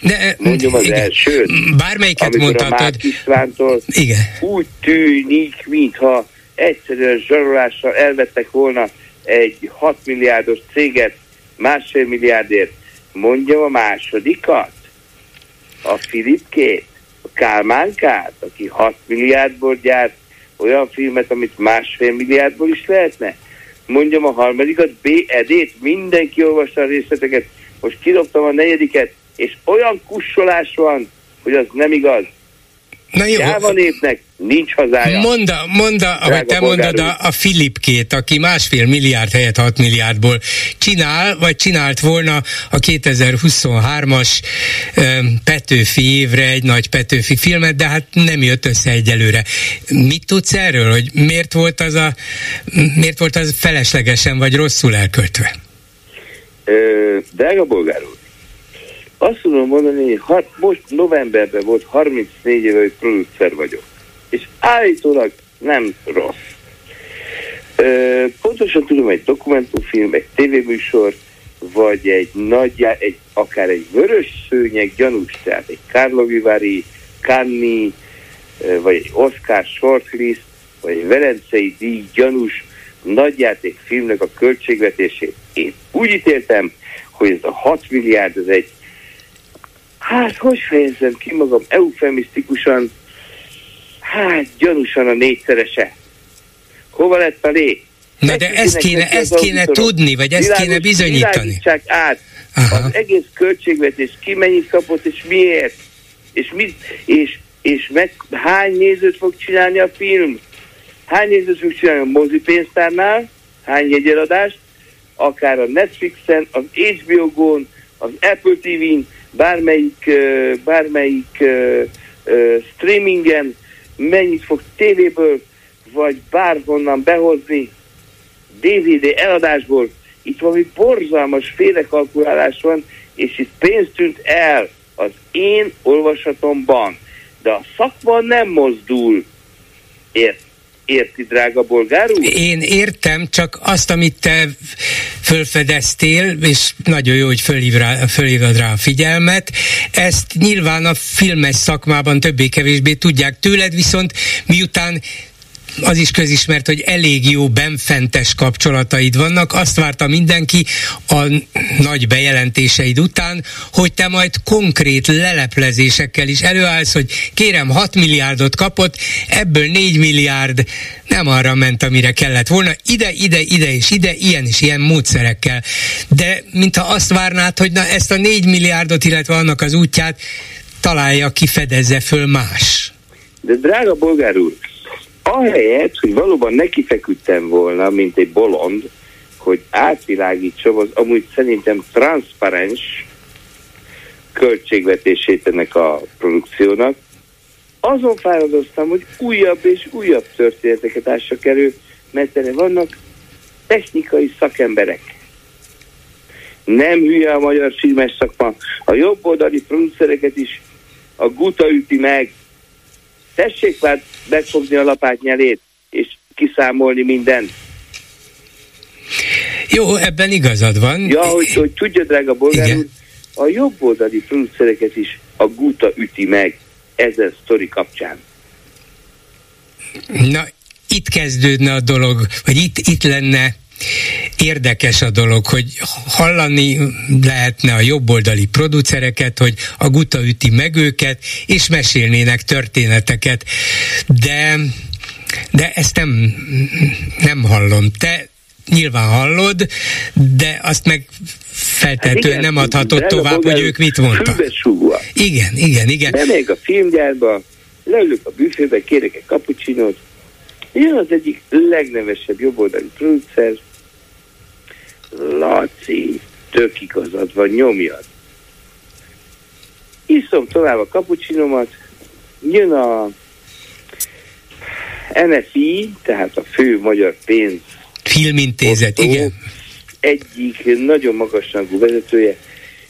[SPEAKER 1] De,
[SPEAKER 7] mondjam az
[SPEAKER 1] igen.
[SPEAKER 7] elsőt,
[SPEAKER 1] Bármelyiket mondhatod.
[SPEAKER 7] Istvántól
[SPEAKER 1] Igen.
[SPEAKER 7] úgy tűnik, mintha egyszerűen zsarolással elvettek volna egy 6 milliárdos céget másfél milliárdért. Mondjam a másodikat, a Filipkét, Kálmánkát, aki 6 milliárdból gyárt olyan filmet, amit másfél milliárdból is lehetne. Mondjam a harmadikat, B. Edét, mindenki olvasta a részleteket, most kidobtam a negyediket, és olyan kussolás van, hogy az nem igaz.
[SPEAKER 1] Na jó,
[SPEAKER 7] Jáva népnek nincs hazája.
[SPEAKER 1] Monda, monda ahogy te mondod, a, a Filipkét, aki másfél milliárd helyett 6 milliárdból csinál, vagy csinált volna a 2023-as ö, Petőfi évre egy nagy Petőfi filmet, de hát nem jött össze egyelőre. Mit tudsz erről, hogy miért volt az a, miért volt az feleslegesen vagy rosszul elköltve?
[SPEAKER 7] Ö, drága bolgár úr, azt tudom mondani, hogy most novemberben volt 34 éve, hogy producer vagyok. És állítólag nem rossz. Ö, pontosan tudom, egy dokumentumfilm, egy tévéműsor, vagy egy nagy, egy, akár egy vörös szőnyeg gyanús, tehát egy Canni, ö, vagy egy Oscar shortlist, vagy egy Velencei díj gyanús nagyjátékfilmnek a költségvetését. Én úgy ítéltem, hogy ez a 6 milliárd, ez egy, hát hogy fejezzem ki magam eufemisztikusan, hát gyanúsan a négyszerese. Hova lett a lé?
[SPEAKER 1] Na de ezt kéne, ezt kéne tudni, vagy ezt kéne bizonyítani.
[SPEAKER 7] Át
[SPEAKER 1] Aha.
[SPEAKER 7] az egész költségvetés, ki mennyit kapott, és miért, és, mit, és, és meg, hány nézőt fog csinálni a film, hány nézőt fog csinálni a mozipénztárnál, hány jegyeladást, akár a Netflixen, az HBO Go-n, az Apple TV-n, bármelyik, bármelyik streamingen, mennyit fog tévéből, vagy bárhonnan behozni, DVD eladásból, itt valami borzalmas félrekalkulálás van, és itt pénz tűnt el az én olvasatomban. De a szakma nem mozdul. Ért, érti, drága bolgár úr?
[SPEAKER 1] Én értem, csak azt, amit te fölfedeztél, és nagyon jó, hogy fölhív rá, fölhívod rá a figyelmet, ezt nyilván a filmes szakmában többé-kevésbé tudják tőled, viszont miután az is közismert, hogy elég jó benfentes kapcsolataid vannak. Azt várta mindenki a nagy bejelentéseid után, hogy te majd konkrét leleplezésekkel is előállsz, hogy kérem 6 milliárdot kapott, ebből 4 milliárd nem arra ment, amire kellett volna, ide, ide, ide és ide, ilyen és ilyen módszerekkel. De mintha azt várnád, hogy na ezt a 4 milliárdot, illetve annak az útját találja ki, fedezze föl más.
[SPEAKER 7] De drága bolgár úr, ahelyett, hogy valóban nekifeküdtem volna, mint egy bolond, hogy átvilágítsam az amúgy szerintem transzparens költségvetését ennek a produkciónak, azon fáradoztam, hogy újabb és újabb történeteket ássak elő, mert erre vannak technikai szakemberek. Nem hülye a magyar filmes szakma. A jobboldali producereket is a guta üti meg, tessék már megfogni a lapát nyelét, és kiszámolni mindent.
[SPEAKER 1] Jó, ebben igazad van.
[SPEAKER 7] Ja, hogy, hogy tudja, drága bolgár úr, a jobb oldali producereket is a guta üti meg ezen sztori kapcsán.
[SPEAKER 1] Na, itt kezdődne a dolog, vagy itt, itt lenne érdekes a dolog, hogy hallani lehetne a jobboldali producereket, hogy a guta üti meg őket, és mesélnének történeteket. De, de ezt nem, nem hallom. Te nyilván hallod, de azt meg feltetően hát nem adhatod tovább, hogy ők mit mondtak. Igen, igen, igen.
[SPEAKER 7] Bemegyek a filmgyárba, leülök a büfébe, kérek egy kapucsinót, jön az egyik legnevesebb jobboldali producer, Laci, tök igazad van, nyomjad. Iszom tovább a kapucsinomat, jön a NFI, tehát a fő magyar pénz
[SPEAKER 1] Filmintézet, osztó, igen.
[SPEAKER 7] Egyik nagyon magasrangú vezetője.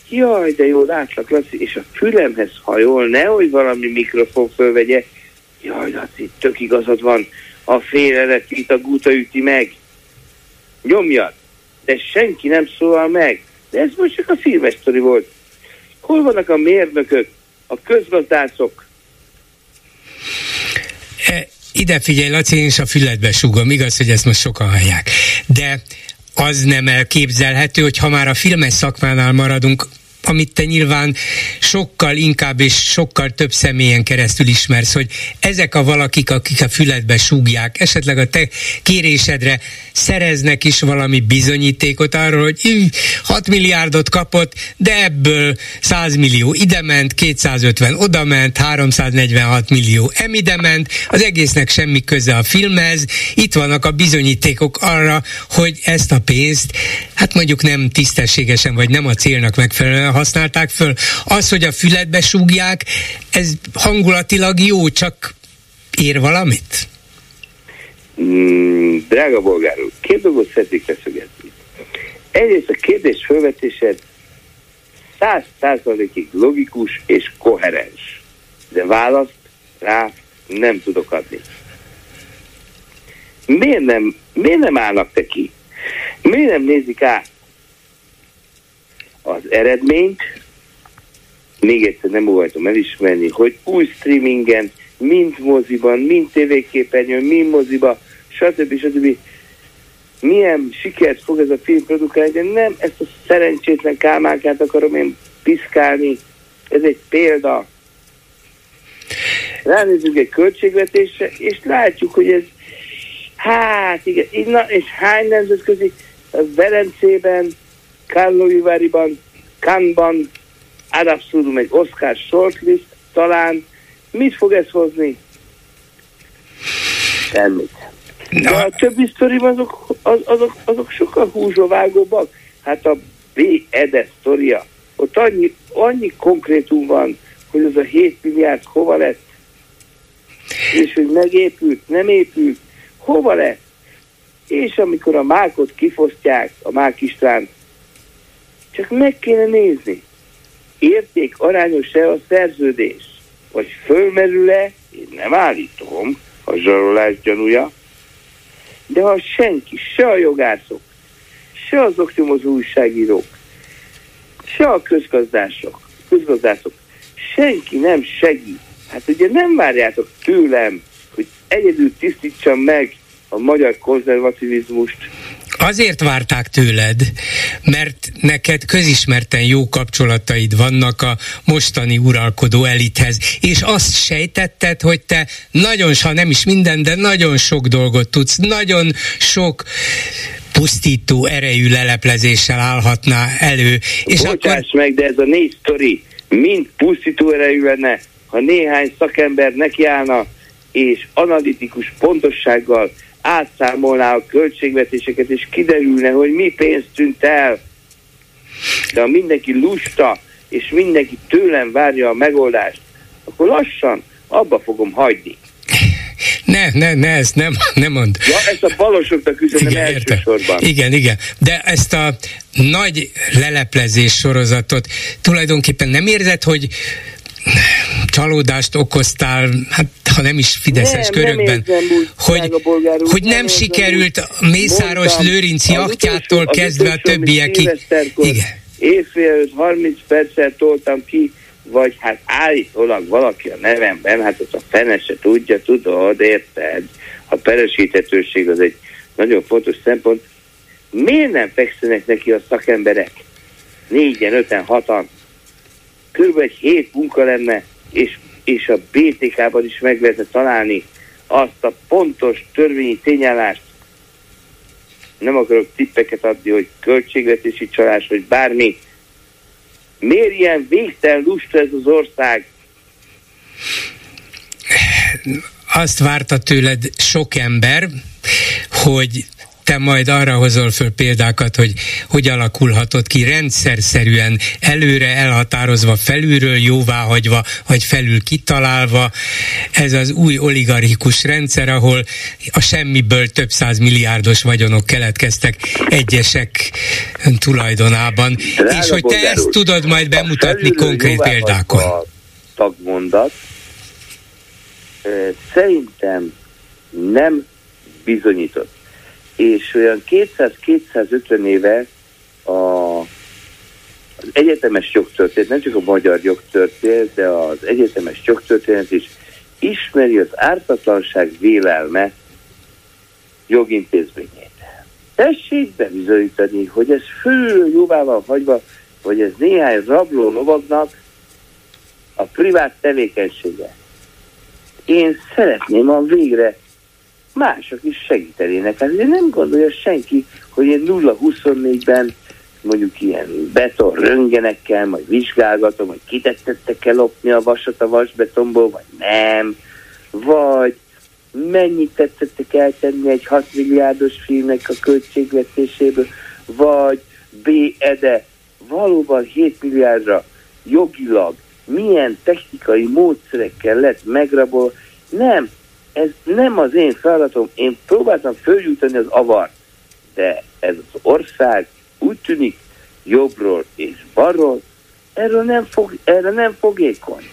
[SPEAKER 7] Jaj, de jó, látlak, Laci, és a fülemhez hajol, nehogy valami mikrofon fölvegye. Jaj, Laci, tök igazad van, a fél itt a gúta üti meg. Nyomjad! De senki nem szólal meg. De ez most csak a filmes volt. Hol vannak a mérnökök, a közgazdászok?
[SPEAKER 1] E, ide figyelj, Laci, én is a füledbe súgom, igaz, hogy ezt most sokan hallják. De az nem elképzelhető, hogy ha már a filmes szakmánál maradunk, amit te nyilván sokkal inkább és sokkal több személyen keresztül ismersz, hogy ezek a valakik, akik a füledbe súgják, esetleg a te kérésedre szereznek is valami bizonyítékot arról, hogy 6 milliárdot kapott, de ebből 100 millió ide ment, 250 oda ment, 346 millió emide ment, az egésznek semmi köze a filmhez, itt vannak a bizonyítékok arra, hogy ezt a pénzt, hát mondjuk nem tisztességesen, vagy nem a célnak megfelelően használták föl. Az, hogy a füledbe súgják, ez hangulatilag jó, csak ér valamit?
[SPEAKER 7] Mm, drága bolgár úr, két dolgot szeretnék leszögezni. Egyrészt a kérdés felvetésed száz százalékig logikus és koherens, de választ rá nem tudok adni. Miért nem, miért nem állnak te ki? Miért nem nézik át az eredményt, még egyszer nem óhajtom elismerni, hogy új streamingen, mind moziban, mind tévéképernyőn, mind moziba, stb. stb. Milyen sikert fog ez a film produkálni, de nem ezt a szerencsétlen kálmákát akarom én piszkálni. Ez egy példa. Ránézünk egy költségvetésre, és látjuk, hogy ez hát igen, na, és hány nemzetközi Velencében, Karlovy-Váriban, Cannes-ban, ad abszurdum egy Oscar shortlist, talán mit fog ez hozni? Semmit. De a többi sztorim azok, az, azok, azok sokkal húzsovágóbbak. Hát a B. Ede sztoria, ott annyi, annyi konkrétum van, hogy az a 7 milliárd hova lett, és hogy megépült, nem épült, hova lett. És amikor a mákot kifosztják, a Mák István csak meg kéne nézni. Érték arányos-e a szerződés? Vagy fölmerül-e, én nem állítom, a zsarolás gyanúja, de ha senki, se a jogászok, se az oknyomozó újságírók, se a közgazdások, közgazdászok, senki nem segít. Hát ugye nem várjátok tőlem, hogy egyedül tisztítsam meg a magyar konzervativizmust,
[SPEAKER 1] Azért várták tőled, mert neked közismerten jó kapcsolataid vannak a mostani uralkodó elithez, és azt sejtetted, hogy te nagyon, ha nem is minden, de nagyon sok dolgot tudsz, nagyon sok pusztító erejű leleplezéssel állhatná elő.
[SPEAKER 7] És Bocsáss akkor... meg, de ez a négy sztori mind pusztító erejű lenne, ha néhány szakember nekiállna, és analitikus pontossággal átszámolná a költségvetéseket, és kiderülne, hogy mi pénzt tűnt el. De ha mindenki lusta, és mindenki tőlem várja a megoldást, akkor lassan abba fogom hagyni.
[SPEAKER 1] Ne, ne, ne, ezt nem, nem mond.
[SPEAKER 7] Ja, ezt a balosoknak üzenem igen, elsősorban.
[SPEAKER 1] Igen, igen. De ezt a nagy leleplezés sorozatot tulajdonképpen nem érzed, hogy csalódást okoztál, hát ha nem is fideszes nem, körökben,
[SPEAKER 7] nem úgy,
[SPEAKER 1] hogy, hogy nem, nem sikerült a Mészáros Mondtam, Lőrinc jachtjától kezdve a többiekig.
[SPEAKER 7] Igen. Éjfél 30 percet toltam ki, vagy hát állítólag valaki a nevemben, hát az a fene se tudja, tudod, érted? A peresíthetőség az egy nagyon fontos szempont. Miért nem fekszenek neki a szakemberek? Négyen, öten, hatan. Körülbelül egy hét munka lenne, és, és a BTK-ban is meg lehetne találni azt a pontos törvényi tényállást, nem akarok tippeket adni, hogy költségvetési csalás, vagy bármi. Miért ilyen végtelen lusta ez az ország?
[SPEAKER 1] Azt várta tőled sok ember, hogy te majd arra hozol föl példákat, hogy hogy alakulhatott ki rendszer szerűen, előre elhatározva, felülről jóváhagyva, vagy felül kitalálva. Ez az új oligarchikus rendszer, ahol a semmiből több száz milliárdos vagyonok keletkeztek egyesek tulajdonában. Drága És hogy te ezt tudod majd bemutatni konkrét példákon. A
[SPEAKER 7] tagmondat szerintem nem bizonyított és olyan 200-250 éve a, az egyetemes jogtörténet, nem csak a magyar jogtörténet, de az egyetemes jogtörténet is ismeri az ártatlanság vélelme jogintézményét. Tessék bebizonyítani, hogy ez fő jóvával hagyva, vagy ez néhány rabló lovagnak a privát tevékenysége. Én szeretném a végre mások is segítenének. Hát nem gondolja senki, hogy én 0-24-ben mondjuk ilyen beton röngenekkel, majd vizsgálgatom, hogy kitettettek el lopni a vasat a vasbetonból, vagy nem, vagy mennyit tettettek eltenni egy 6 milliárdos filmnek a költségvetéséből, vagy B. Ede valóban 7 milliárdra jogilag milyen technikai módszerekkel lett megrabol, nem, ez nem az én feladatom, én próbáltam följutani az avar, de ez az ország úgy tűnik jobbról és balról, erről nem fog, erre nem fogékony.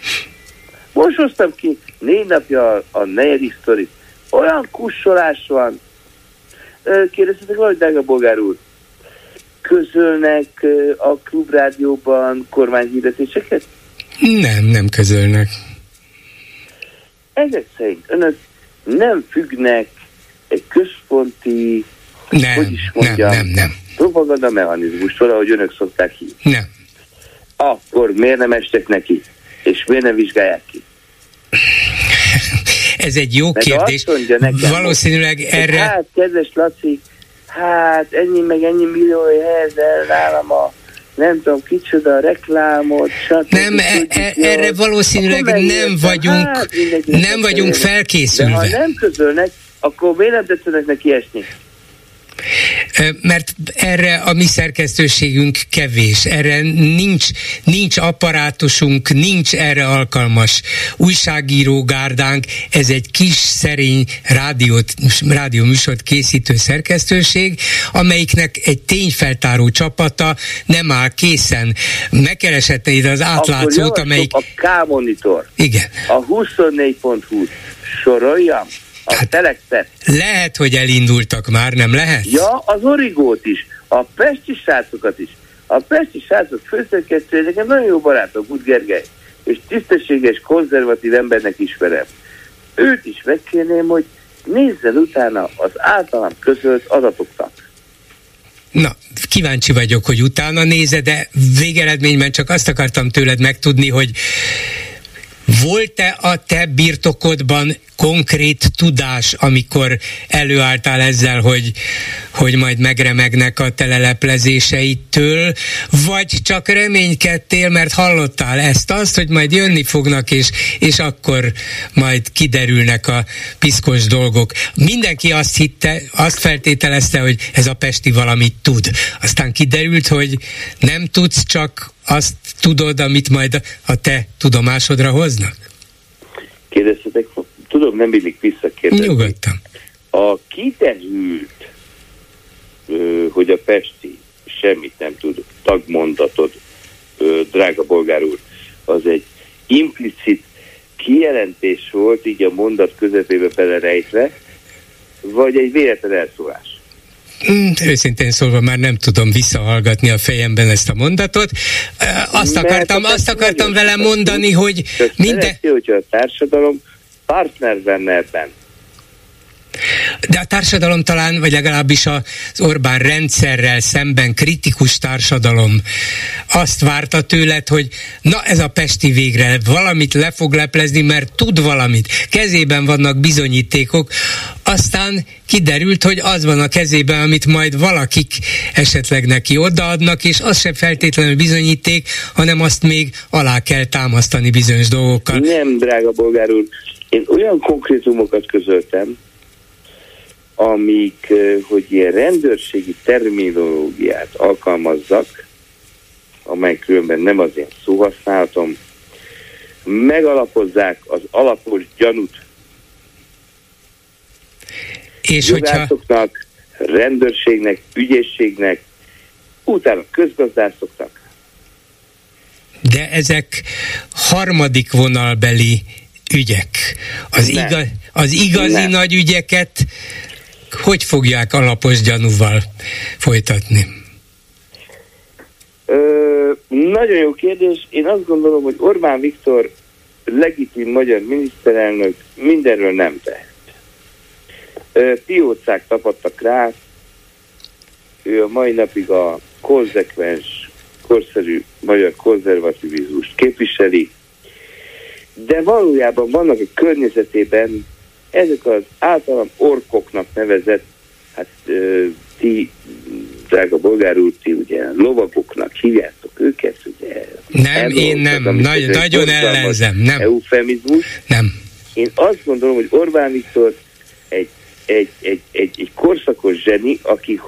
[SPEAKER 7] Most hoztam ki négy napja a, a negyedik sztorit. Olyan kussolás van. Kérdeztetek valahogy, Dága Bogár úr, közölnek a klubrádióban kormányhirdetéseket?
[SPEAKER 1] Nem, nem közölnek.
[SPEAKER 7] Ezek szerint önök nem függnek egy központi,
[SPEAKER 1] nem, hogy is mondjam, nem, nem, nem.
[SPEAKER 7] propaganda mechanizmustól, ahogy önök szokták hívni.
[SPEAKER 1] Nem.
[SPEAKER 7] Akkor miért nem estek neki? És miért nem vizsgálják ki?
[SPEAKER 1] Ez egy jó meg kérdés. Nekem, Valószínűleg erre...
[SPEAKER 7] Hát, kedves Laci, hát ennyi meg ennyi millió helyez el nálam a nem tudom kicsoda, reklámot, stb.
[SPEAKER 1] Nem, e, e, erre valószínűleg nem vagyunk, hát, nem vagyunk felkészülve. De
[SPEAKER 7] ha nem közölnek, akkor miért nem tetszenek neki esni?
[SPEAKER 1] Mert erre a mi szerkesztőségünk kevés, erre nincs, nincs apparátusunk, nincs erre alkalmas újságíró gárdánk, ez egy kis szerény rádiót, rádió műsort készítő szerkesztőség, amelyiknek egy tényfeltáró csapata nem áll készen. Megkeresette ide az átlátszót, amelyik...
[SPEAKER 7] a K-monitor.
[SPEAKER 1] Igen.
[SPEAKER 7] A 24.hu soroljam a hát telexet.
[SPEAKER 1] Lehet, hogy elindultak már, nem lehet?
[SPEAKER 7] Ja, az origót is, a pesti srácokat is. A pesti srácok főszerkesztője nekem nagyon jó barátok, Gut Gergely, és tisztességes, konzervatív embernek ismerem. Őt is megkérném, hogy nézzen utána az általam közölt adatoknak.
[SPEAKER 1] Na, kíváncsi vagyok, hogy utána néze, de végeredményben csak azt akartam tőled megtudni, hogy volt-e a te birtokodban konkrét tudás, amikor előálltál ezzel, hogy, hogy majd megremegnek a teleleplezéseitől, vagy csak reménykedtél, mert hallottál ezt, azt, hogy majd jönni fognak, és, és akkor majd kiderülnek a piszkos dolgok. Mindenki azt hitte, azt feltételezte, hogy ez a Pesti valamit tud. Aztán kiderült, hogy nem tudsz, csak azt tudod, amit majd a te tudomásodra hoznak?
[SPEAKER 7] Kérdeztetek, tudom, nem illik visszakérdezni.
[SPEAKER 1] Nyugodtan.
[SPEAKER 7] A kiderült, hogy a Pesti semmit nem tud, tagmondatod, drága bolgár úr, az egy implicit kijelentés volt, így a mondat közepébe belerejtve, vagy egy véletlen elszólás?
[SPEAKER 1] Hmm, őszintén szólva már nem tudom visszahallgatni a fejemben ezt a mondatot. Azt Mert akartam, azt akartam vele mondani, hogy
[SPEAKER 7] minden... Szereti, hogyha a társadalom partner benne ebben.
[SPEAKER 1] De a társadalom talán, vagy legalábbis az Orbán rendszerrel szemben kritikus társadalom azt várta tőled, hogy na ez a Pesti végre valamit le fog leplezni, mert tud valamit. Kezében vannak bizonyítékok, aztán kiderült, hogy az van a kezében, amit majd valakik esetleg neki odaadnak, és az sem feltétlenül bizonyíték, hanem azt még alá kell támasztani bizonyos dolgokkal.
[SPEAKER 7] Nem, drága bolgár úr, én olyan konkrétumokat közöltem, amik, hogy ilyen rendőrségi terminológiát alkalmazzak, amely különben nem az én szóhasználatom, megalapozzák az alapos gyanút
[SPEAKER 1] és
[SPEAKER 7] hogyha... rendőrségnek, ügyészségnek, utána közgazdászoknak.
[SPEAKER 1] De ezek harmadik vonalbeli ügyek. Az, igaz, az igazi Nem. nagy ügyeket hogy fogják alapos gyanúval folytatni?
[SPEAKER 7] Ö, nagyon jó kérdés. Én azt gondolom, hogy Orbán Viktor legitim magyar miniszterelnök mindenről nem tehet. Piócák tapadtak rá, ő a mai napig a konzekvens, korszerű magyar konzervativizmust képviseli, de valójában vannak a környezetében ezek az általam orkoknak nevezett, hát ö, ti, drága bolgár úr, ti ugye lovagoknak hívjátok őket, ugye?
[SPEAKER 1] Nem, én nem, nagy, nagyon ellenzem, nem.
[SPEAKER 7] Eufemizmus.
[SPEAKER 1] Nem.
[SPEAKER 7] Én azt gondolom, hogy Orbán Viktor egy, egy, egy, egy, egy korszakos zseni, aki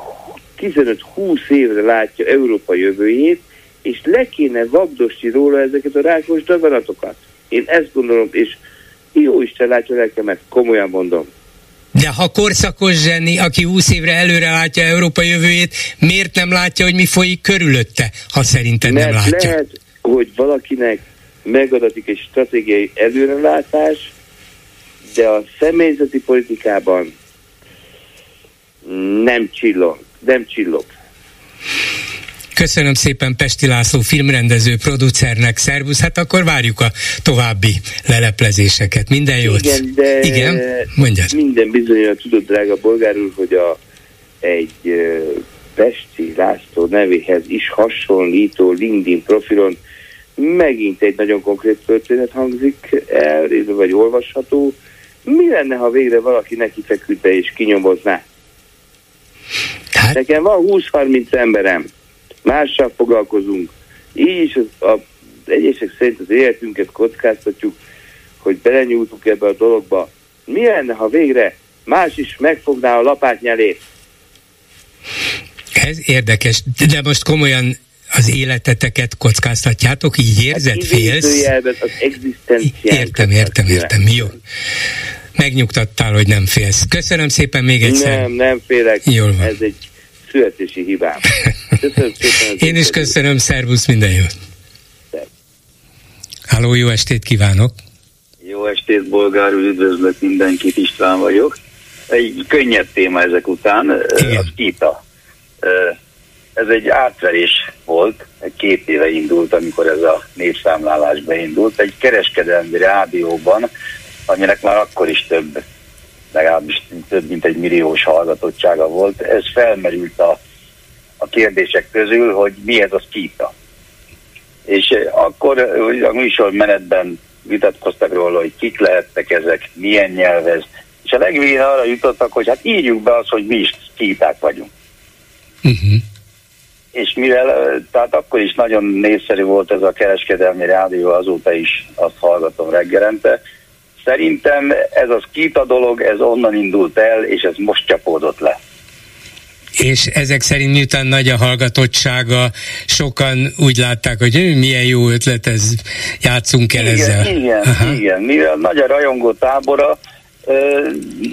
[SPEAKER 7] 15-20 évre látja Európa jövőjét, és le kéne vagdosni róla ezeket a rákos daganatokat. Én ezt gondolom, és jó Isten látja lelkemet, komolyan mondom.
[SPEAKER 1] De ha korszakos zseni, aki 20 évre előre látja Európa jövőjét, miért nem látja, hogy mi folyik körülötte, ha szerinted
[SPEAKER 7] Mert
[SPEAKER 1] nem látja?
[SPEAKER 7] lehet, hogy valakinek megadatik egy stratégiai előrelátás, de a személyzeti politikában nem csillog, nem csillog.
[SPEAKER 1] Köszönöm szépen Pesti László filmrendező, producernek, szervusz, hát akkor várjuk a további leleplezéseket. Minden jót!
[SPEAKER 7] Igen, de
[SPEAKER 1] Igen? Mondjad.
[SPEAKER 7] minden bizonyos tudod, drága bolgár úr, hogy a, egy Pesti László nevéhez is hasonlító LinkedIn profilon megint egy nagyon konkrét történet hangzik el, vagy olvasható. Mi lenne, ha végre valaki neki feküdte és kinyomozná? Hát? Nekem van 20-30 emberem, mással foglalkozunk. Így is az, a, egyesek szerint az életünket kockáztatjuk, hogy belenyúltuk ebbe a dologba. Mi lenne, ha végre más is megfogná a lapátnyelét?
[SPEAKER 1] Ez érdekes, de most komolyan az életeteket kockáztatjátok, így érzed, hát félsz?
[SPEAKER 7] az
[SPEAKER 1] Értem, értem, értem, jó. Megnyugtattál, hogy nem félsz. Köszönöm szépen még egyszer.
[SPEAKER 7] Nem, nem félek.
[SPEAKER 1] Jól van.
[SPEAKER 7] Ez egy születési hibám. Köszönöm
[SPEAKER 1] szépen. Én is köszönöm, szervusz, minden jót. Háló, jó estét kívánok!
[SPEAKER 8] Jó estét, bolgár üdvözlök mindenkit, István vagyok. Egy könnyebb téma ezek után, Igen. az kita. Ez egy átverés volt, két éve indult, amikor ez a népszámlálás beindult, egy kereskedelmi rádióban, aminek már akkor is több legalábbis több mint egy milliós hallgatottsága volt. Ez felmerült a, a kérdések közül, hogy mi ez a skita. És akkor a műsor menetben vitatkoztak róla, hogy kik lehettek ezek, milyen nyelvez, és a legvégén arra jutottak, hogy hát írjuk be azt, hogy mi is skíták vagyunk. Uh-huh. És mivel, tehát akkor is nagyon népszerű volt ez a kereskedelmi rádió, azóta is azt hallgatom reggelente, Szerintem ez a skita dolog, ez onnan indult el, és ez most csapódott le.
[SPEAKER 1] És ezek szerint miután nagy a hallgatottsága, sokan úgy látták, hogy milyen jó ötlet ez, játszunk el
[SPEAKER 8] igen,
[SPEAKER 1] ezzel.
[SPEAKER 8] Igen, Aha. igen. Mivel nagy a rajongó tábora,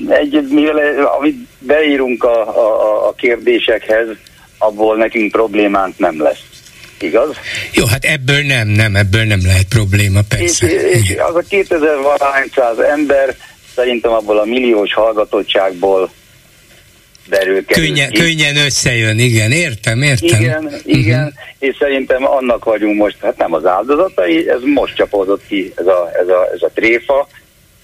[SPEAKER 8] egy, mivel amit beírunk a, a, a kérdésekhez, abból nekünk problémánk nem lesz. igaz?
[SPEAKER 1] Jó, hát ebből nem, nem, ebből nem lehet probléma, persze.
[SPEAKER 8] És, és az a 2000 valahányszáz ember szerintem abból a milliós hallgatottságból derül
[SPEAKER 1] Könnyen, ki. könnyen összejön, igen, értem, értem.
[SPEAKER 8] Igen, igen, uh-huh. és szerintem annak vagyunk most, hát nem az áldozatai, ez most csapódott ki ez a, ez a, ez a tréfa,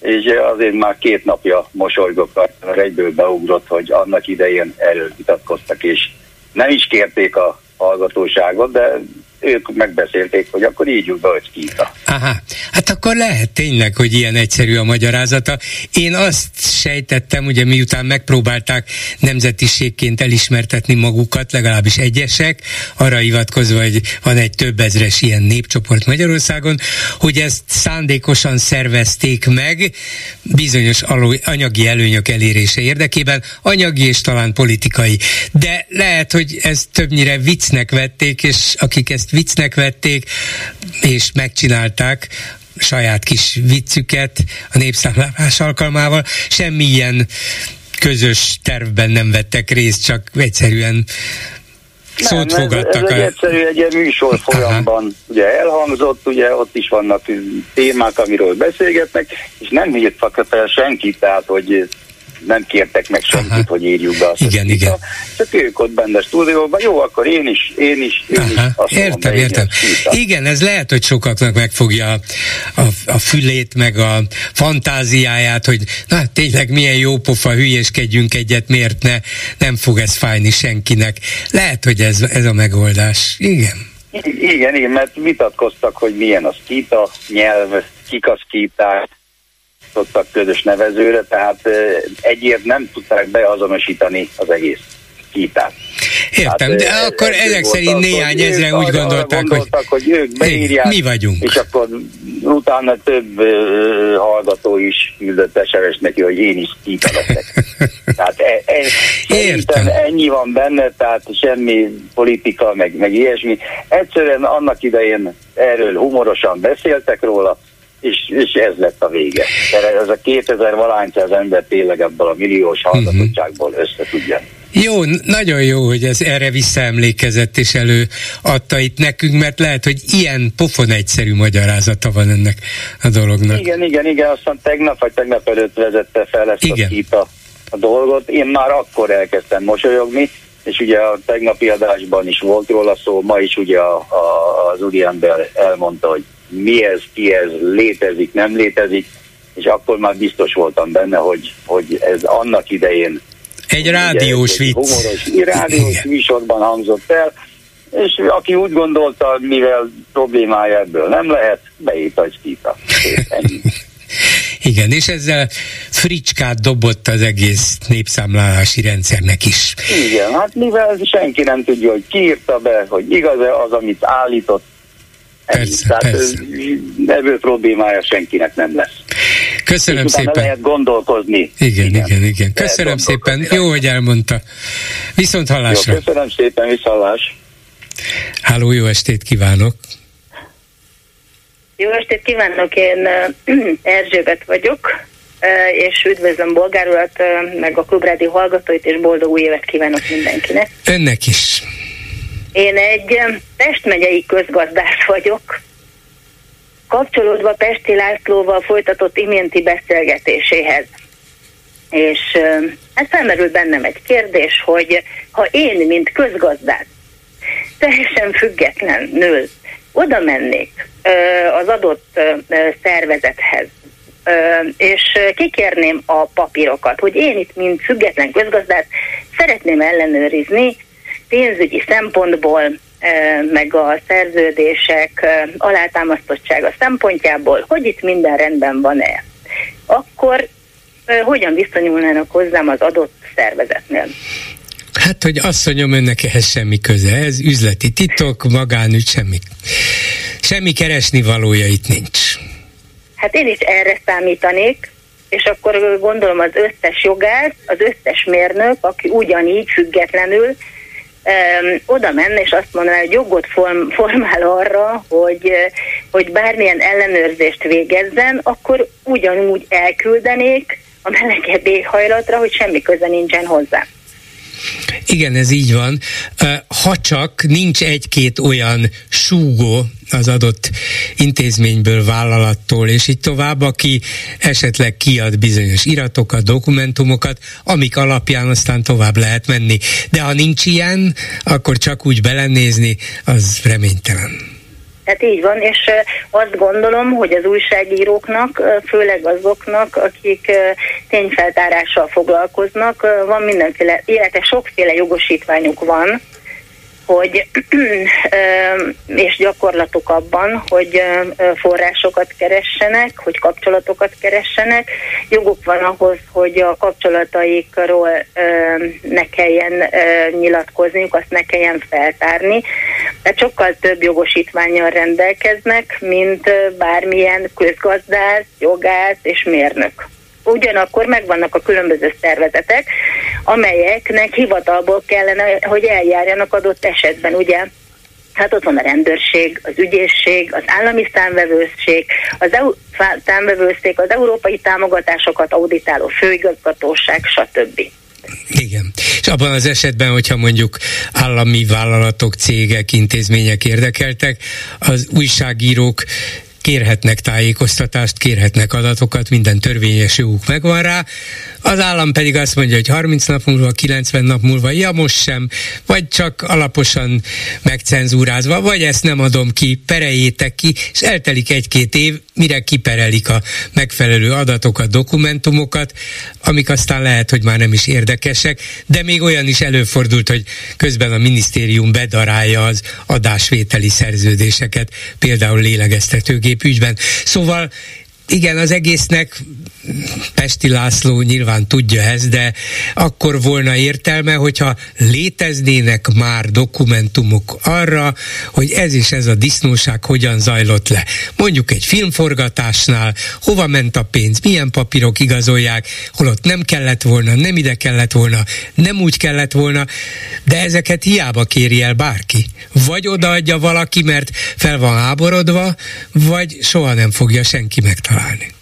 [SPEAKER 8] és azért már két napja mosolygok, mert egyből beugrott, hogy annak idején erről vitatkoztak, és nem is kérték a hallgatóságot, de ők megbeszélték, hogy akkor így jut be, hogy Kita.
[SPEAKER 1] Aha, hát akkor lehet tényleg, hogy ilyen egyszerű a magyarázata. Én azt sejtettem, ugye miután megpróbálták nemzetiségként elismertetni magukat, legalábbis egyesek, arra hivatkozva, hogy van egy több ezres ilyen népcsoport Magyarországon, hogy ezt szándékosan szervezték meg bizonyos anyagi előnyök elérése érdekében, anyagi és talán politikai. De lehet, hogy ezt többnyire viccnek vették, és akik ezt ezt viccnek vették, és megcsinálták saját kis viccüket a népszámlálás alkalmával. Semmilyen közös tervben nem vettek részt, csak egyszerűen szót nem, fogadtak.
[SPEAKER 8] Ez, ez egy egyszerű egy műsor folyamban ugye elhangzott, ugye ott is vannak témák, amiről beszélgetnek, és nem hívtak fel senkit, tehát hogy nem kértek meg senkit, Aha. hogy írjuk be azt.
[SPEAKER 1] Igen, igen.
[SPEAKER 8] Csak ők ott benne a stúdióban, jó, akkor én is, én is, én Aha. is.
[SPEAKER 1] Azt értem, mondom, értem. Igen, ez lehet, hogy sokaknak megfogja a, a, a fülét, meg a fantáziáját, hogy na tényleg milyen jó pofa, hülyeskedjünk egyet, miért ne, nem fog ez fájni senkinek. Lehet, hogy ez, ez a megoldás. Igen.
[SPEAKER 8] Igen, igen, mert vitatkoztak, hogy milyen a skita nyelv, kik a skiták, jutottak közös nevezőre, tehát egyért nem tudták beazonosítani az egész kitát.
[SPEAKER 1] Értem, hát, de akkor ezek szerint néhány ezre úgy gondolták,
[SPEAKER 8] gondoltak, hogy, hogy ők beírják,
[SPEAKER 1] mi vagyunk.
[SPEAKER 8] És akkor utána több uh, hallgató is küldött sms neki, hogy én is kita leszek. tehát e, e, Értem. ennyi van benne, tehát semmi politika, meg, meg ilyesmi. Egyszerűen annak idején erről humorosan beszéltek róla, és, és ez lett a vége. Tehát ez a 2000 az ember tényleg ebből a milliós hallgatottságból össze tudja.
[SPEAKER 1] Jó, nagyon jó, hogy ez erre visszaemlékezett és előadta itt nekünk, mert lehet, hogy ilyen pofon egyszerű magyarázata van ennek a dolognak.
[SPEAKER 8] Igen, igen, igen, aztán tegnap vagy tegnap előtt vezette fel ezt igen. a, a, a dolgot. Én már akkor elkezdtem mosolyogni, és ugye a tegnapi adásban is volt róla szó, ma is ugye a, a, az úriember elmondta, hogy mi ez, ki ez, létezik, nem létezik, és akkor már biztos voltam benne, hogy, hogy ez annak idején
[SPEAKER 1] egy rádiós vicc.
[SPEAKER 8] Humoros, rádiós műsorban hangzott el, és aki úgy gondolta, mivel problémája ebből nem lehet, beírta egy skita.
[SPEAKER 1] Igen, és ezzel fricskát dobott az egész népszámlálási rendszernek is.
[SPEAKER 8] Igen, hát mivel senki nem tudja, hogy ki írta be, hogy igaz-e az, amit állított,
[SPEAKER 1] Persze, Tehát persze.
[SPEAKER 8] ebből problémája senkinek nem lesz.
[SPEAKER 1] Köszönöm És szépen.
[SPEAKER 8] lehet gondolkozni.
[SPEAKER 1] Igen, igen, igen. igen. Köszönöm szépen. Jó, hogy elmondta. Viszont hallásra.
[SPEAKER 8] Jó, köszönöm szépen, viszontlás.
[SPEAKER 1] Háló, jó estét kívánok.
[SPEAKER 9] Jó estét kívánok, én Erzsébet vagyok, és üdvözlöm Bolgár urat, meg a Klubrádió hallgatóit, és boldog új évet kívánok mindenkinek.
[SPEAKER 1] Önnek is.
[SPEAKER 9] Én egy Pest megyei közgazdász vagyok, kapcsolódva Pesti Lászlóval folytatott iménti beszélgetéséhez. És ez felmerült bennem egy kérdés, hogy ha én, mint közgazdász, teljesen független nő, oda mennék az adott szervezethez, és kikérném a papírokat, hogy én itt, mint független közgazdász, szeretném ellenőrizni pénzügyi szempontból, meg a szerződések alátámasztottsága szempontjából, hogy itt minden rendben van-e, akkor hogyan viszonyulnának hozzám az adott szervezetnél?
[SPEAKER 1] Hát, hogy asszonyom, önnek ehhez semmi köze. Ez üzleti titok, magánügy, semmi. Semmi keresni valója itt nincs.
[SPEAKER 9] Hát én is erre számítanék, és akkor gondolom az összes jogász, az összes mérnök, aki ugyanígy függetlenül oda menne, és azt mondaná, hogy jogot form, formál arra, hogy, hogy bármilyen ellenőrzést végezzen, akkor ugyanúgy elküldenék a melegebb éghajlatra, hogy semmi köze nincsen hozzá.
[SPEAKER 1] Igen, ez így van. ha csak nincs egy-két olyan súgó az adott intézményből, vállalattól, és így tovább, aki esetleg kiad bizonyos iratokat, dokumentumokat, amik alapján aztán tovább lehet menni. De ha nincs ilyen, akkor csak úgy belenézni, az reménytelen.
[SPEAKER 9] Hát így van, és azt gondolom, hogy az újságíróknak, főleg azoknak, akik tényfeltárással foglalkoznak, van mindenféle, illetve sokféle jogosítványuk van, hogy és gyakorlatok abban, hogy forrásokat keressenek, hogy kapcsolatokat keressenek. Joguk van ahhoz, hogy a kapcsolataikról ne kelljen nyilatkozniuk, azt ne kelljen feltárni. Tehát sokkal több jogosítványjal rendelkeznek, mint bármilyen közgazdász, jogász és mérnök ugyanakkor megvannak a különböző szervezetek, amelyeknek hivatalból kellene, hogy eljárjanak adott esetben, ugye Hát ott van a rendőrség, az ügyészség, az állami számvevőszék, az EU számvevőszék, az európai támogatásokat auditáló főigazgatóság, stb.
[SPEAKER 1] Igen. És abban az esetben, hogyha mondjuk állami vállalatok, cégek, intézmények érdekeltek, az újságírók kérhetnek tájékoztatást, kérhetnek adatokat, minden törvényes joguk megvan rá, az állam pedig azt mondja, hogy 30 nap múlva, 90 nap múlva, ja most sem, vagy csak alaposan megcenzúrázva, vagy ezt nem adom ki, pereljétek ki, és eltelik egy-két év, mire kiperelik a megfelelő adatokat, dokumentumokat, amik aztán lehet, hogy már nem is érdekesek, de még olyan is előfordult, hogy közben a minisztérium bedarálja az adásvételi szerződéseket, például lélegeztetőgép ügyben. Szóval igen, az egésznek Pesti László nyilván tudja ezt, de akkor volna értelme, hogyha léteznének már dokumentumok arra, hogy ez és ez a disznóság hogyan zajlott le. Mondjuk egy filmforgatásnál, hova ment a pénz, milyen papírok igazolják, holott nem kellett volna, nem ide kellett volna, nem úgy kellett volna, de ezeket hiába kéri el bárki. Vagy odaadja valaki, mert fel van háborodva, vagy soha nem fogja senki megtalálni.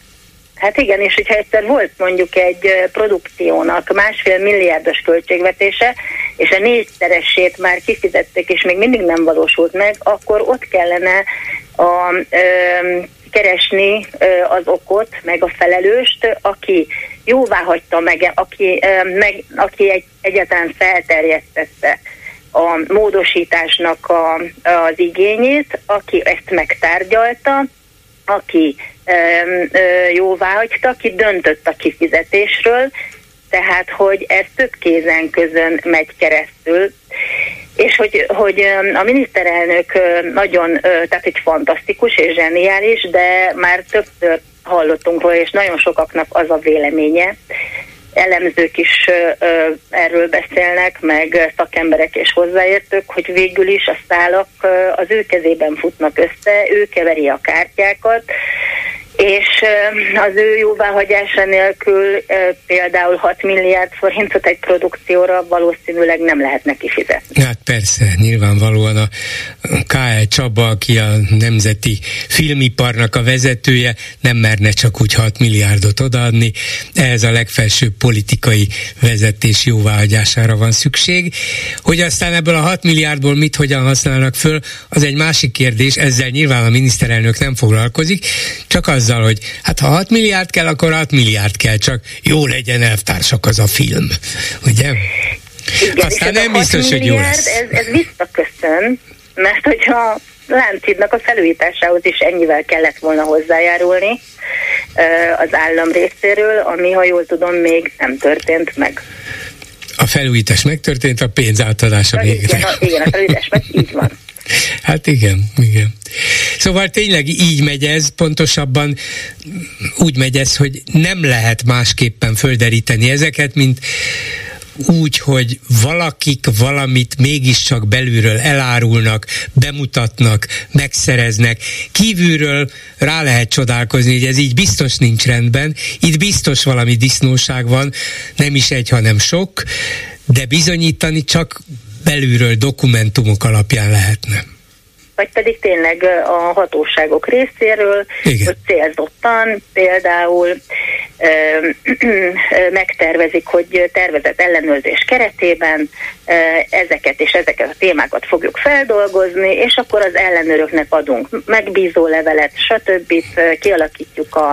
[SPEAKER 9] Hát igen, és hogyha egyszer volt mondjuk egy produkciónak másfél milliárdos költségvetése, és a négyszeresét már kifizették, és még mindig nem valósult meg, akkor ott kellene a, ö, keresni ö, az okot, meg a felelőst, aki jóvá hagyta meg, aki, ö, meg, aki egy, egyáltalán felterjesztette a módosításnak a, az igényét, aki ezt megtárgyalta, aki jóvá hagyta, aki döntött a kifizetésről, tehát hogy ez több kézen közön megy keresztül, és hogy, hogy a miniszterelnök nagyon, tehát egy fantasztikus és zseniális, de már többször hallottunk róla, és nagyon sokaknak az a véleménye, elemzők is erről beszélnek, meg szakemberek és hozzáértők, hogy végül is a szálak az ő kezében futnak össze, ő keveri a kártyákat, és az ő jóváhagyása nélkül például 6 milliárd forintot egy produkcióra valószínűleg nem lehet neki fizetni.
[SPEAKER 1] Hát persze, nyilvánvalóan a K.L. Csaba, aki a Nemzeti Filmiparnak a vezetője, nem merne csak úgy 6 milliárdot odaadni. Ehhez a legfelsőbb politikai vezetés jóváhagyására van szükség. Hogy aztán ebből a 6 milliárdból mit hogyan használnak föl, az egy másik kérdés, ezzel nyilván a miniszterelnök nem foglalkozik, csak az azzal, hogy hát ha 6 milliárd kell, akkor 6 milliárd kell, csak jó legyen elvtársak az a film, ugye?
[SPEAKER 9] Igen, Aztán nem biztos, hogy jó lesz. Ez, ez visszaköszön, mert hogyha Láncidnak a felújításához is ennyivel kellett volna hozzájárulni az állam részéről, ami, ha jól tudom, még nem történt meg.
[SPEAKER 1] A felújítás megtörtént, a pénz átadása még
[SPEAKER 9] igen, a, igen, a felújítás meg így van.
[SPEAKER 1] Hát igen, igen. Szóval tényleg így megy ez, pontosabban úgy megy ez, hogy nem lehet másképpen földeríteni ezeket, mint úgy, hogy valakik valamit mégiscsak belülről elárulnak, bemutatnak, megszereznek. Kívülről rá lehet csodálkozni, hogy ez így biztos nincs rendben, itt biztos valami disznóság van, nem is egy, hanem sok, de bizonyítani csak belülről dokumentumok alapján lehetne.
[SPEAKER 9] vagy pedig tényleg a hatóságok részéről, Igen. hogy célzottan például ö, ö, megtervezik, hogy tervezett ellenőrzés keretében ö, ezeket és ezeket a témákat fogjuk feldolgozni, és akkor az ellenőröknek adunk megbízó levelet, stb. kialakítjuk a,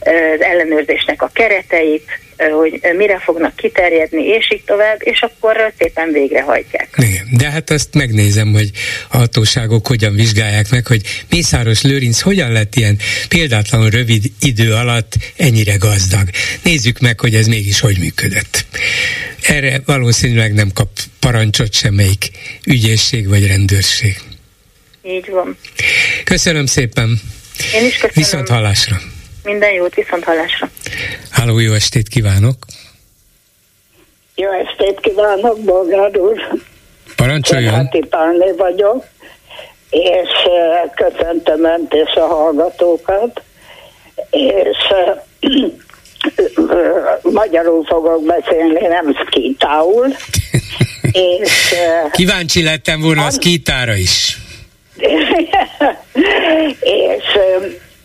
[SPEAKER 9] az ellenőrzésnek a kereteit, hogy mire fognak kiterjedni, és így tovább, és akkor szépen végrehajtják.
[SPEAKER 1] Igen, de hát ezt megnézem, hogy a hatóságok hogyan vizsgálják meg, hogy Mészáros Lőrinc hogyan lett ilyen példátlanul rövid idő alatt ennyire gazdag. Nézzük meg, hogy ez mégis hogy működött. Erre valószínűleg nem kap parancsot semmelyik ügyészség vagy rendőrség.
[SPEAKER 9] Így van.
[SPEAKER 1] Köszönöm szépen.
[SPEAKER 9] Én is köszönöm.
[SPEAKER 1] Viszont hallásra.
[SPEAKER 9] Minden jót, viszont hallásra.
[SPEAKER 1] Háló, jó estét kívánok!
[SPEAKER 10] Jó estét kívánok, Bolgár úr!
[SPEAKER 1] Parancsoljon!
[SPEAKER 10] Háti Pálné vagyok, és köszöntöm Önt és a hallgatókat, és magyarul fogok beszélni, nem szkítául.
[SPEAKER 1] és, Kíváncsi lettem volna a szkítára is.
[SPEAKER 10] és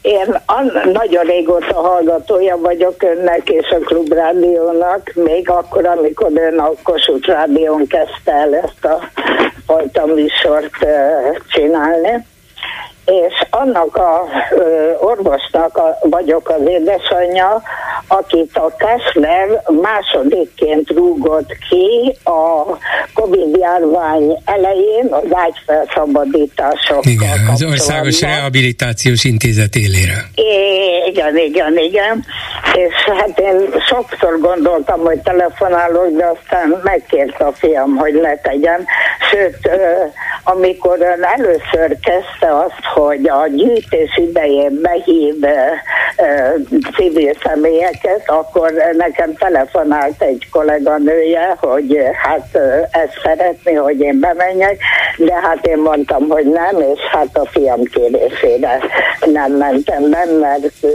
[SPEAKER 10] én nagyon régóta hallgatója vagyok önnek és a Klubrádiónak, még akkor, amikor ön a Kossuth Rádión kezdte el ezt a fajta műsort csinálni és annak a ö, orvosnak a, vagyok az édesanyja, akit a Kessler másodikként rúgott ki a Covid járvány elején az ágyfelszabadítások.
[SPEAKER 1] Igen, az Országos Rehabilitációs Intézet élére.
[SPEAKER 10] Igen, igen, igen. És hát én sokszor gondoltam, hogy telefonálok, de aztán megkért a fiam, hogy letegyem. Sőt, amikor ön először kezdte azt, hogy a gyűjtés idején behív civil személyeket, akkor nekem telefonált egy kolléganője, hogy hát ezt szeretné, hogy én bemenjek, de hát én mondtam, hogy nem, és hát a fiam kérésére nem mentem be, mert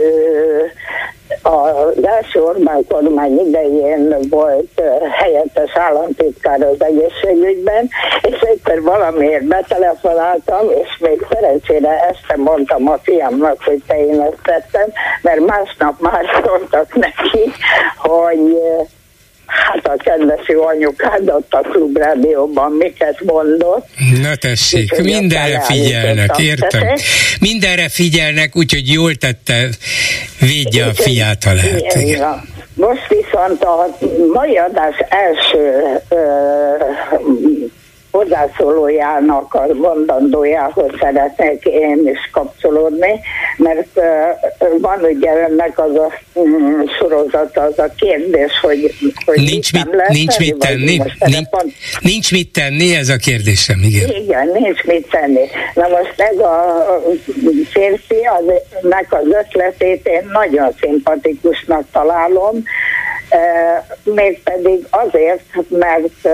[SPEAKER 10] az első Orbán kormány idején volt helyettes államtitkár az egészségügyben, és egyszer valamiért betelefonáltam, és még szerencsére este mondtam a fiamnak, hogy te én ezt tettem, mert másnap már szóltak neki, hogy Hát a kedves jó anyukád ott a klubrádióban miket mondott.
[SPEAKER 1] Na tessék, mindenre figyelnek, értem. Mindenre figyelnek, úgyhogy jól tette, védje a fiát, ha lehet. Igen.
[SPEAKER 10] Most viszont a mai adás első ö, hozzászólójának a mondandójához szeretnék én is kapcsolódni, mert van ugye önnek az a mm, sorozat, az a kérdés, hogy, hogy
[SPEAKER 1] nincs mit, mit nincs mit tenni. Nincs, nincs mit tenni, ez a kérdésem, igen.
[SPEAKER 10] Igen, nincs mit tenni. Na most ez a férfi, az, nek az ötletét én nagyon szimpatikusnak találom, mégpedig azért, mert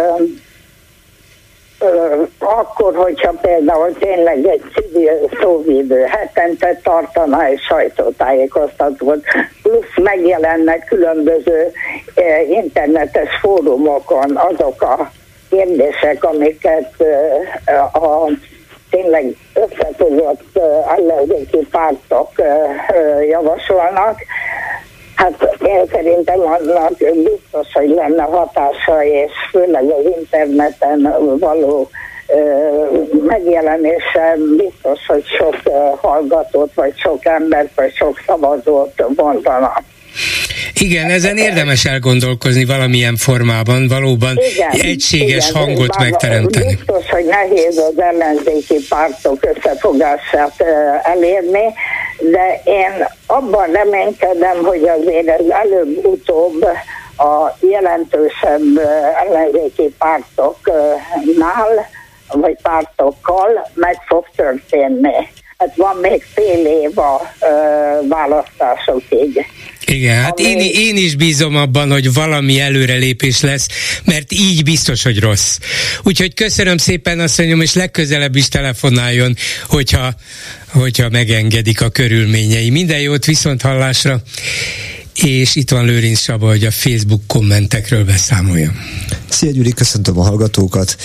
[SPEAKER 10] akkor, hogyha például tényleg egy civil szóvívő hetente tartana egy sajtótájékoztatót, plusz megjelennek különböző internetes fórumokon azok a kérdések, amiket a tényleg összefogott ellenzéki pártok javasolnak, Hát én szerintem annak biztos, hogy lenne hatása, és főleg az interneten való megjelenése biztos, hogy sok hallgatót, vagy sok embert, vagy sok szavazót mondana.
[SPEAKER 1] Igen, ezen érdemes elgondolkozni valamilyen formában, valóban igen, egységes igen, hangot megteremteni.
[SPEAKER 10] Biztos, hogy nehéz az ellenzéki pártok összefogását elérni, de én abban reménykedem, hogy azért ez előbb-utóbb a jelentősebb ellenzéki pártoknál, vagy pártokkal meg fog történni. Hát van még fél év a választásokig.
[SPEAKER 1] Igen, hát én, én is bízom abban, hogy valami előrelépés lesz, mert így biztos, hogy rossz. Úgyhogy köszönöm szépen, asszonyom, és legközelebb is telefonáljon, hogyha, hogyha megengedik a körülményei. Minden jót viszont hallásra. és itt van Lőrinc Saba, hogy a Facebook kommentekről beszámolja.
[SPEAKER 11] Szia Gyuri, köszöntöm a hallgatókat.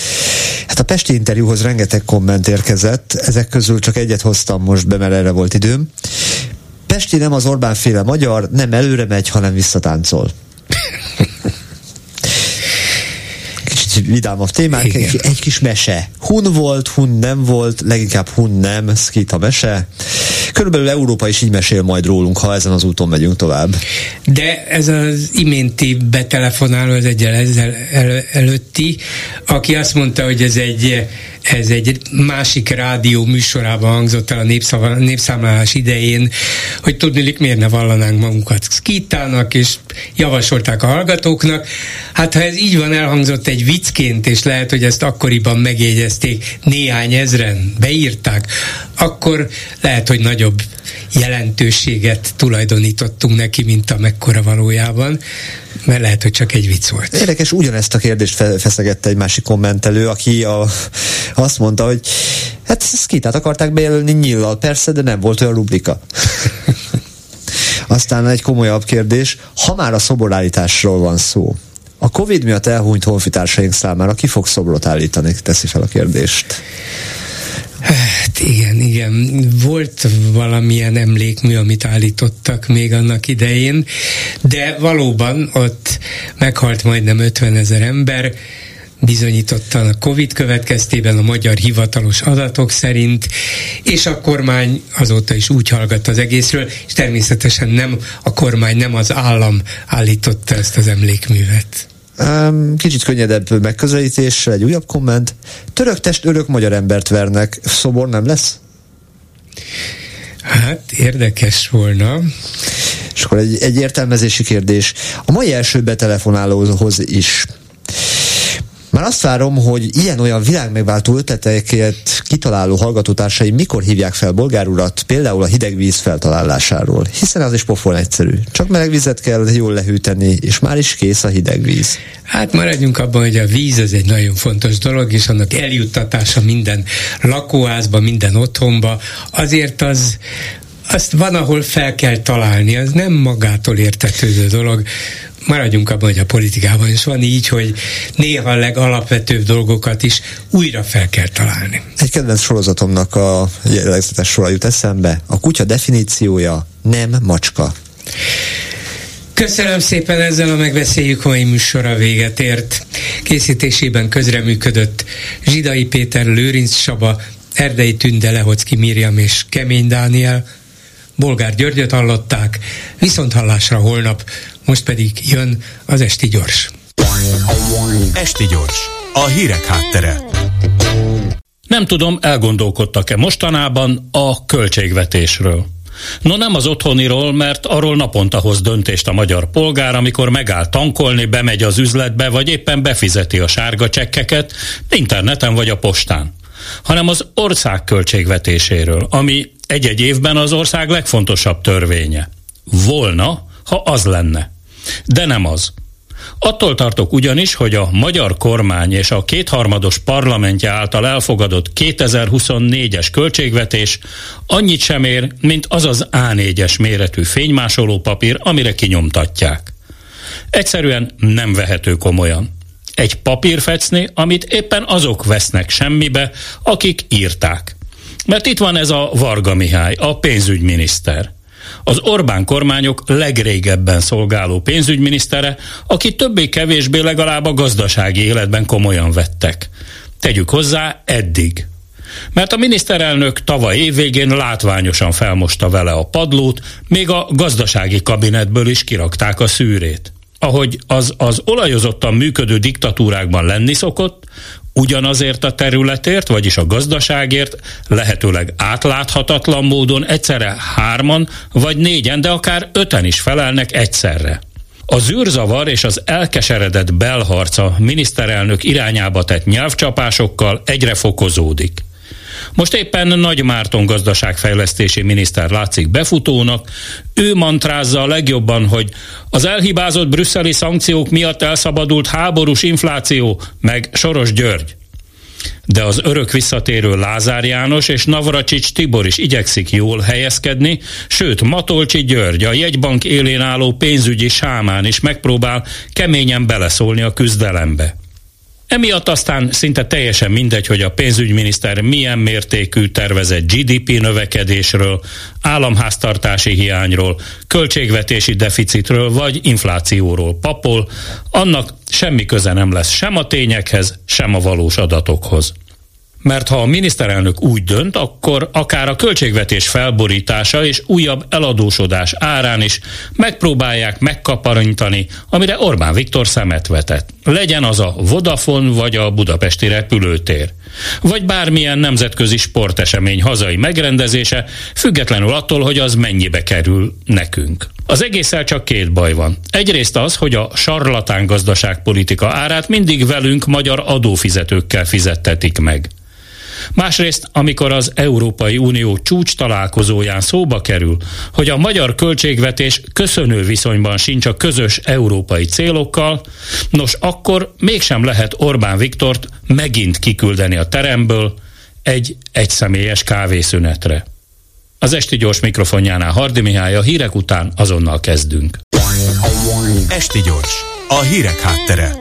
[SPEAKER 11] Hát a Pesti interjúhoz rengeteg komment érkezett, ezek közül csak egyet hoztam most be, mert erre volt időm. Pesti nem az Orbán féle magyar, nem előre megy, hanem visszatáncol. Kicsit vidámabb témák, egy, egy kis mese. Hun volt, hun nem volt, leginkább hun nem, szkít a mese. Körülbelül Európa is így mesél majd rólunk, ha ezen az úton megyünk tovább.
[SPEAKER 1] De ez az iménti betelefonáló, az egyel ezzel el, előtti, aki azt mondta, hogy ez egy, ez egy másik rádió műsorában hangzott el a népszava, népszámlálás idején, hogy tudnilik miért ne vallanánk magunkat skitának, és javasolták a hallgatóknak. Hát ha ez így van, elhangzott egy viccként, és lehet, hogy ezt akkoriban megjegyezték, néhány ezren beírták, akkor lehet, hogy nagyobb jelentőséget tulajdonítottunk neki, mint amekkora valójában, mert lehet, hogy csak egy vicc volt.
[SPEAKER 11] Érdekes, ugyanezt a kérdést feszegette egy másik kommentelő, aki a, azt mondta, hogy hát skitát akarták bejelölni nyillal, persze, de nem volt olyan rubrika. Aztán egy komolyabb kérdés, ha már a szoborállításról van szó, a Covid miatt elhunyt honfitársaink számára ki fog szobrot állítani? Teszi fel a kérdést.
[SPEAKER 1] Hát igen, igen. Volt valamilyen emlékmű, amit állítottak még annak idején, de valóban ott meghalt majdnem 50 ezer ember, bizonyítottan a Covid következtében a magyar hivatalos adatok szerint, és a kormány azóta is úgy hallgat az egészről, és természetesen nem a kormány, nem az állam állította ezt az emlékművet.
[SPEAKER 11] Kicsit könnyedebb megközelítéssel egy újabb komment. Török test örök magyar embert vernek. Szobor nem lesz?
[SPEAKER 1] Hát érdekes volna.
[SPEAKER 11] És akkor egy, egy értelmezési kérdés. A mai első betelefonálóhoz is már azt várom, hogy ilyen-olyan világmegváltó ötleteket kitaláló hallgatótársaim mikor hívják fel bolgár urat, például a hideg víz feltalálásáról, hiszen az is pofon egyszerű. Csak meleg vizet kell jól lehűteni, és már is kész a hideg víz.
[SPEAKER 1] Hát maradjunk abban, hogy a víz az egy nagyon fontos dolog, és annak eljuttatása minden lakóházba, minden otthonba, azért az azt van, ahol fel kell találni, az nem magától értetődő dolog maradjunk abban, hogy a politikában is van így, hogy néha a legalapvetőbb dolgokat is újra fel kell találni.
[SPEAKER 11] Egy kedvenc sorozatomnak a jellegzetes sora jut eszembe. A kutya definíciója nem macska.
[SPEAKER 1] Köszönöm szépen, ezzel a megbeszéljük mai műsora véget ért. Készítésében közreműködött Zsidai Péter, Lőrinc Saba, Erdei Tünde, Lehocki Miriam és Kemény Dániel. Bolgár Györgyöt hallották, viszont hallásra holnap most pedig jön az Esti Gyors.
[SPEAKER 12] Esti Gyors, a hírek háttere. Nem tudom, elgondolkodtak-e mostanában a költségvetésről. No nem az otthoniról, mert arról naponta hoz döntést a magyar polgár, amikor megáll tankolni, bemegy az üzletbe, vagy éppen befizeti a sárga csekkeket, interneten vagy a postán hanem az ország költségvetéséről, ami egy-egy évben az ország legfontosabb törvénye. Volna, ha az lenne. De nem az. Attól tartok ugyanis, hogy a magyar kormány és a kétharmados parlamentje által elfogadott 2024-es költségvetés annyit sem ér, mint az az A4-es méretű fénymásoló papír, amire kinyomtatják. Egyszerűen nem vehető komolyan. Egy papírfecni, amit éppen azok vesznek semmibe, akik írták. Mert itt van ez a Varga Mihály, a pénzügyminiszter az Orbán kormányok legrégebben szolgáló pénzügyminisztere, aki többé-kevésbé legalább a gazdasági életben komolyan vettek. Tegyük hozzá, eddig. Mert a miniszterelnök tavaly évvégén látványosan felmosta vele a padlót, még a gazdasági kabinetből is kirakták a szűrét. Ahogy az az olajozottan működő diktatúrákban lenni szokott, ugyanazért a területért, vagyis a gazdaságért lehetőleg átláthatatlan módon egyszerre hárman vagy négyen, de akár öten is felelnek egyszerre. A zűrzavar és az elkeseredett belharca miniszterelnök irányába tett nyelvcsapásokkal egyre fokozódik. Most éppen Nagy Márton gazdaságfejlesztési miniszter látszik befutónak, ő mantrázza a legjobban, hogy az elhibázott brüsszeli szankciók miatt elszabadult háborús infláció, meg Soros György. de az örök visszatérő Lázár János és Navracsics Tibor is igyekszik jól helyezkedni, sőt Matolcsi György, a jegybank élén álló pénzügyi sámán is megpróbál keményen beleszólni a küzdelembe. Emiatt aztán szinte teljesen mindegy, hogy a pénzügyminiszter milyen mértékű tervezett GDP növekedésről, államháztartási hiányról, költségvetési deficitről vagy inflációról papol, annak semmi köze nem lesz sem a tényekhez, sem a valós adatokhoz mert ha a miniszterelnök úgy dönt, akkor akár a költségvetés felborítása és újabb eladósodás árán is megpróbálják megkaparintani, amire Orbán Viktor szemet vetett. Legyen az a Vodafone vagy a budapesti repülőtér. Vagy bármilyen nemzetközi sportesemény hazai megrendezése, függetlenül attól, hogy az mennyibe kerül nekünk. Az egésszel csak két baj van. Egyrészt az, hogy a sarlatán gazdaságpolitika árát mindig velünk magyar adófizetőkkel fizettetik meg. Másrészt, amikor az Európai Unió csúcs találkozóján szóba kerül, hogy a magyar költségvetés köszönő viszonyban sincs a közös európai célokkal, nos akkor mégsem lehet Orbán Viktort megint kiküldeni a teremből egy egyszemélyes kávészünetre. Az esti gyors mikrofonjánál Hardi Mihály a hírek után azonnal kezdünk.
[SPEAKER 13] Esti gyors, a hírek háttere.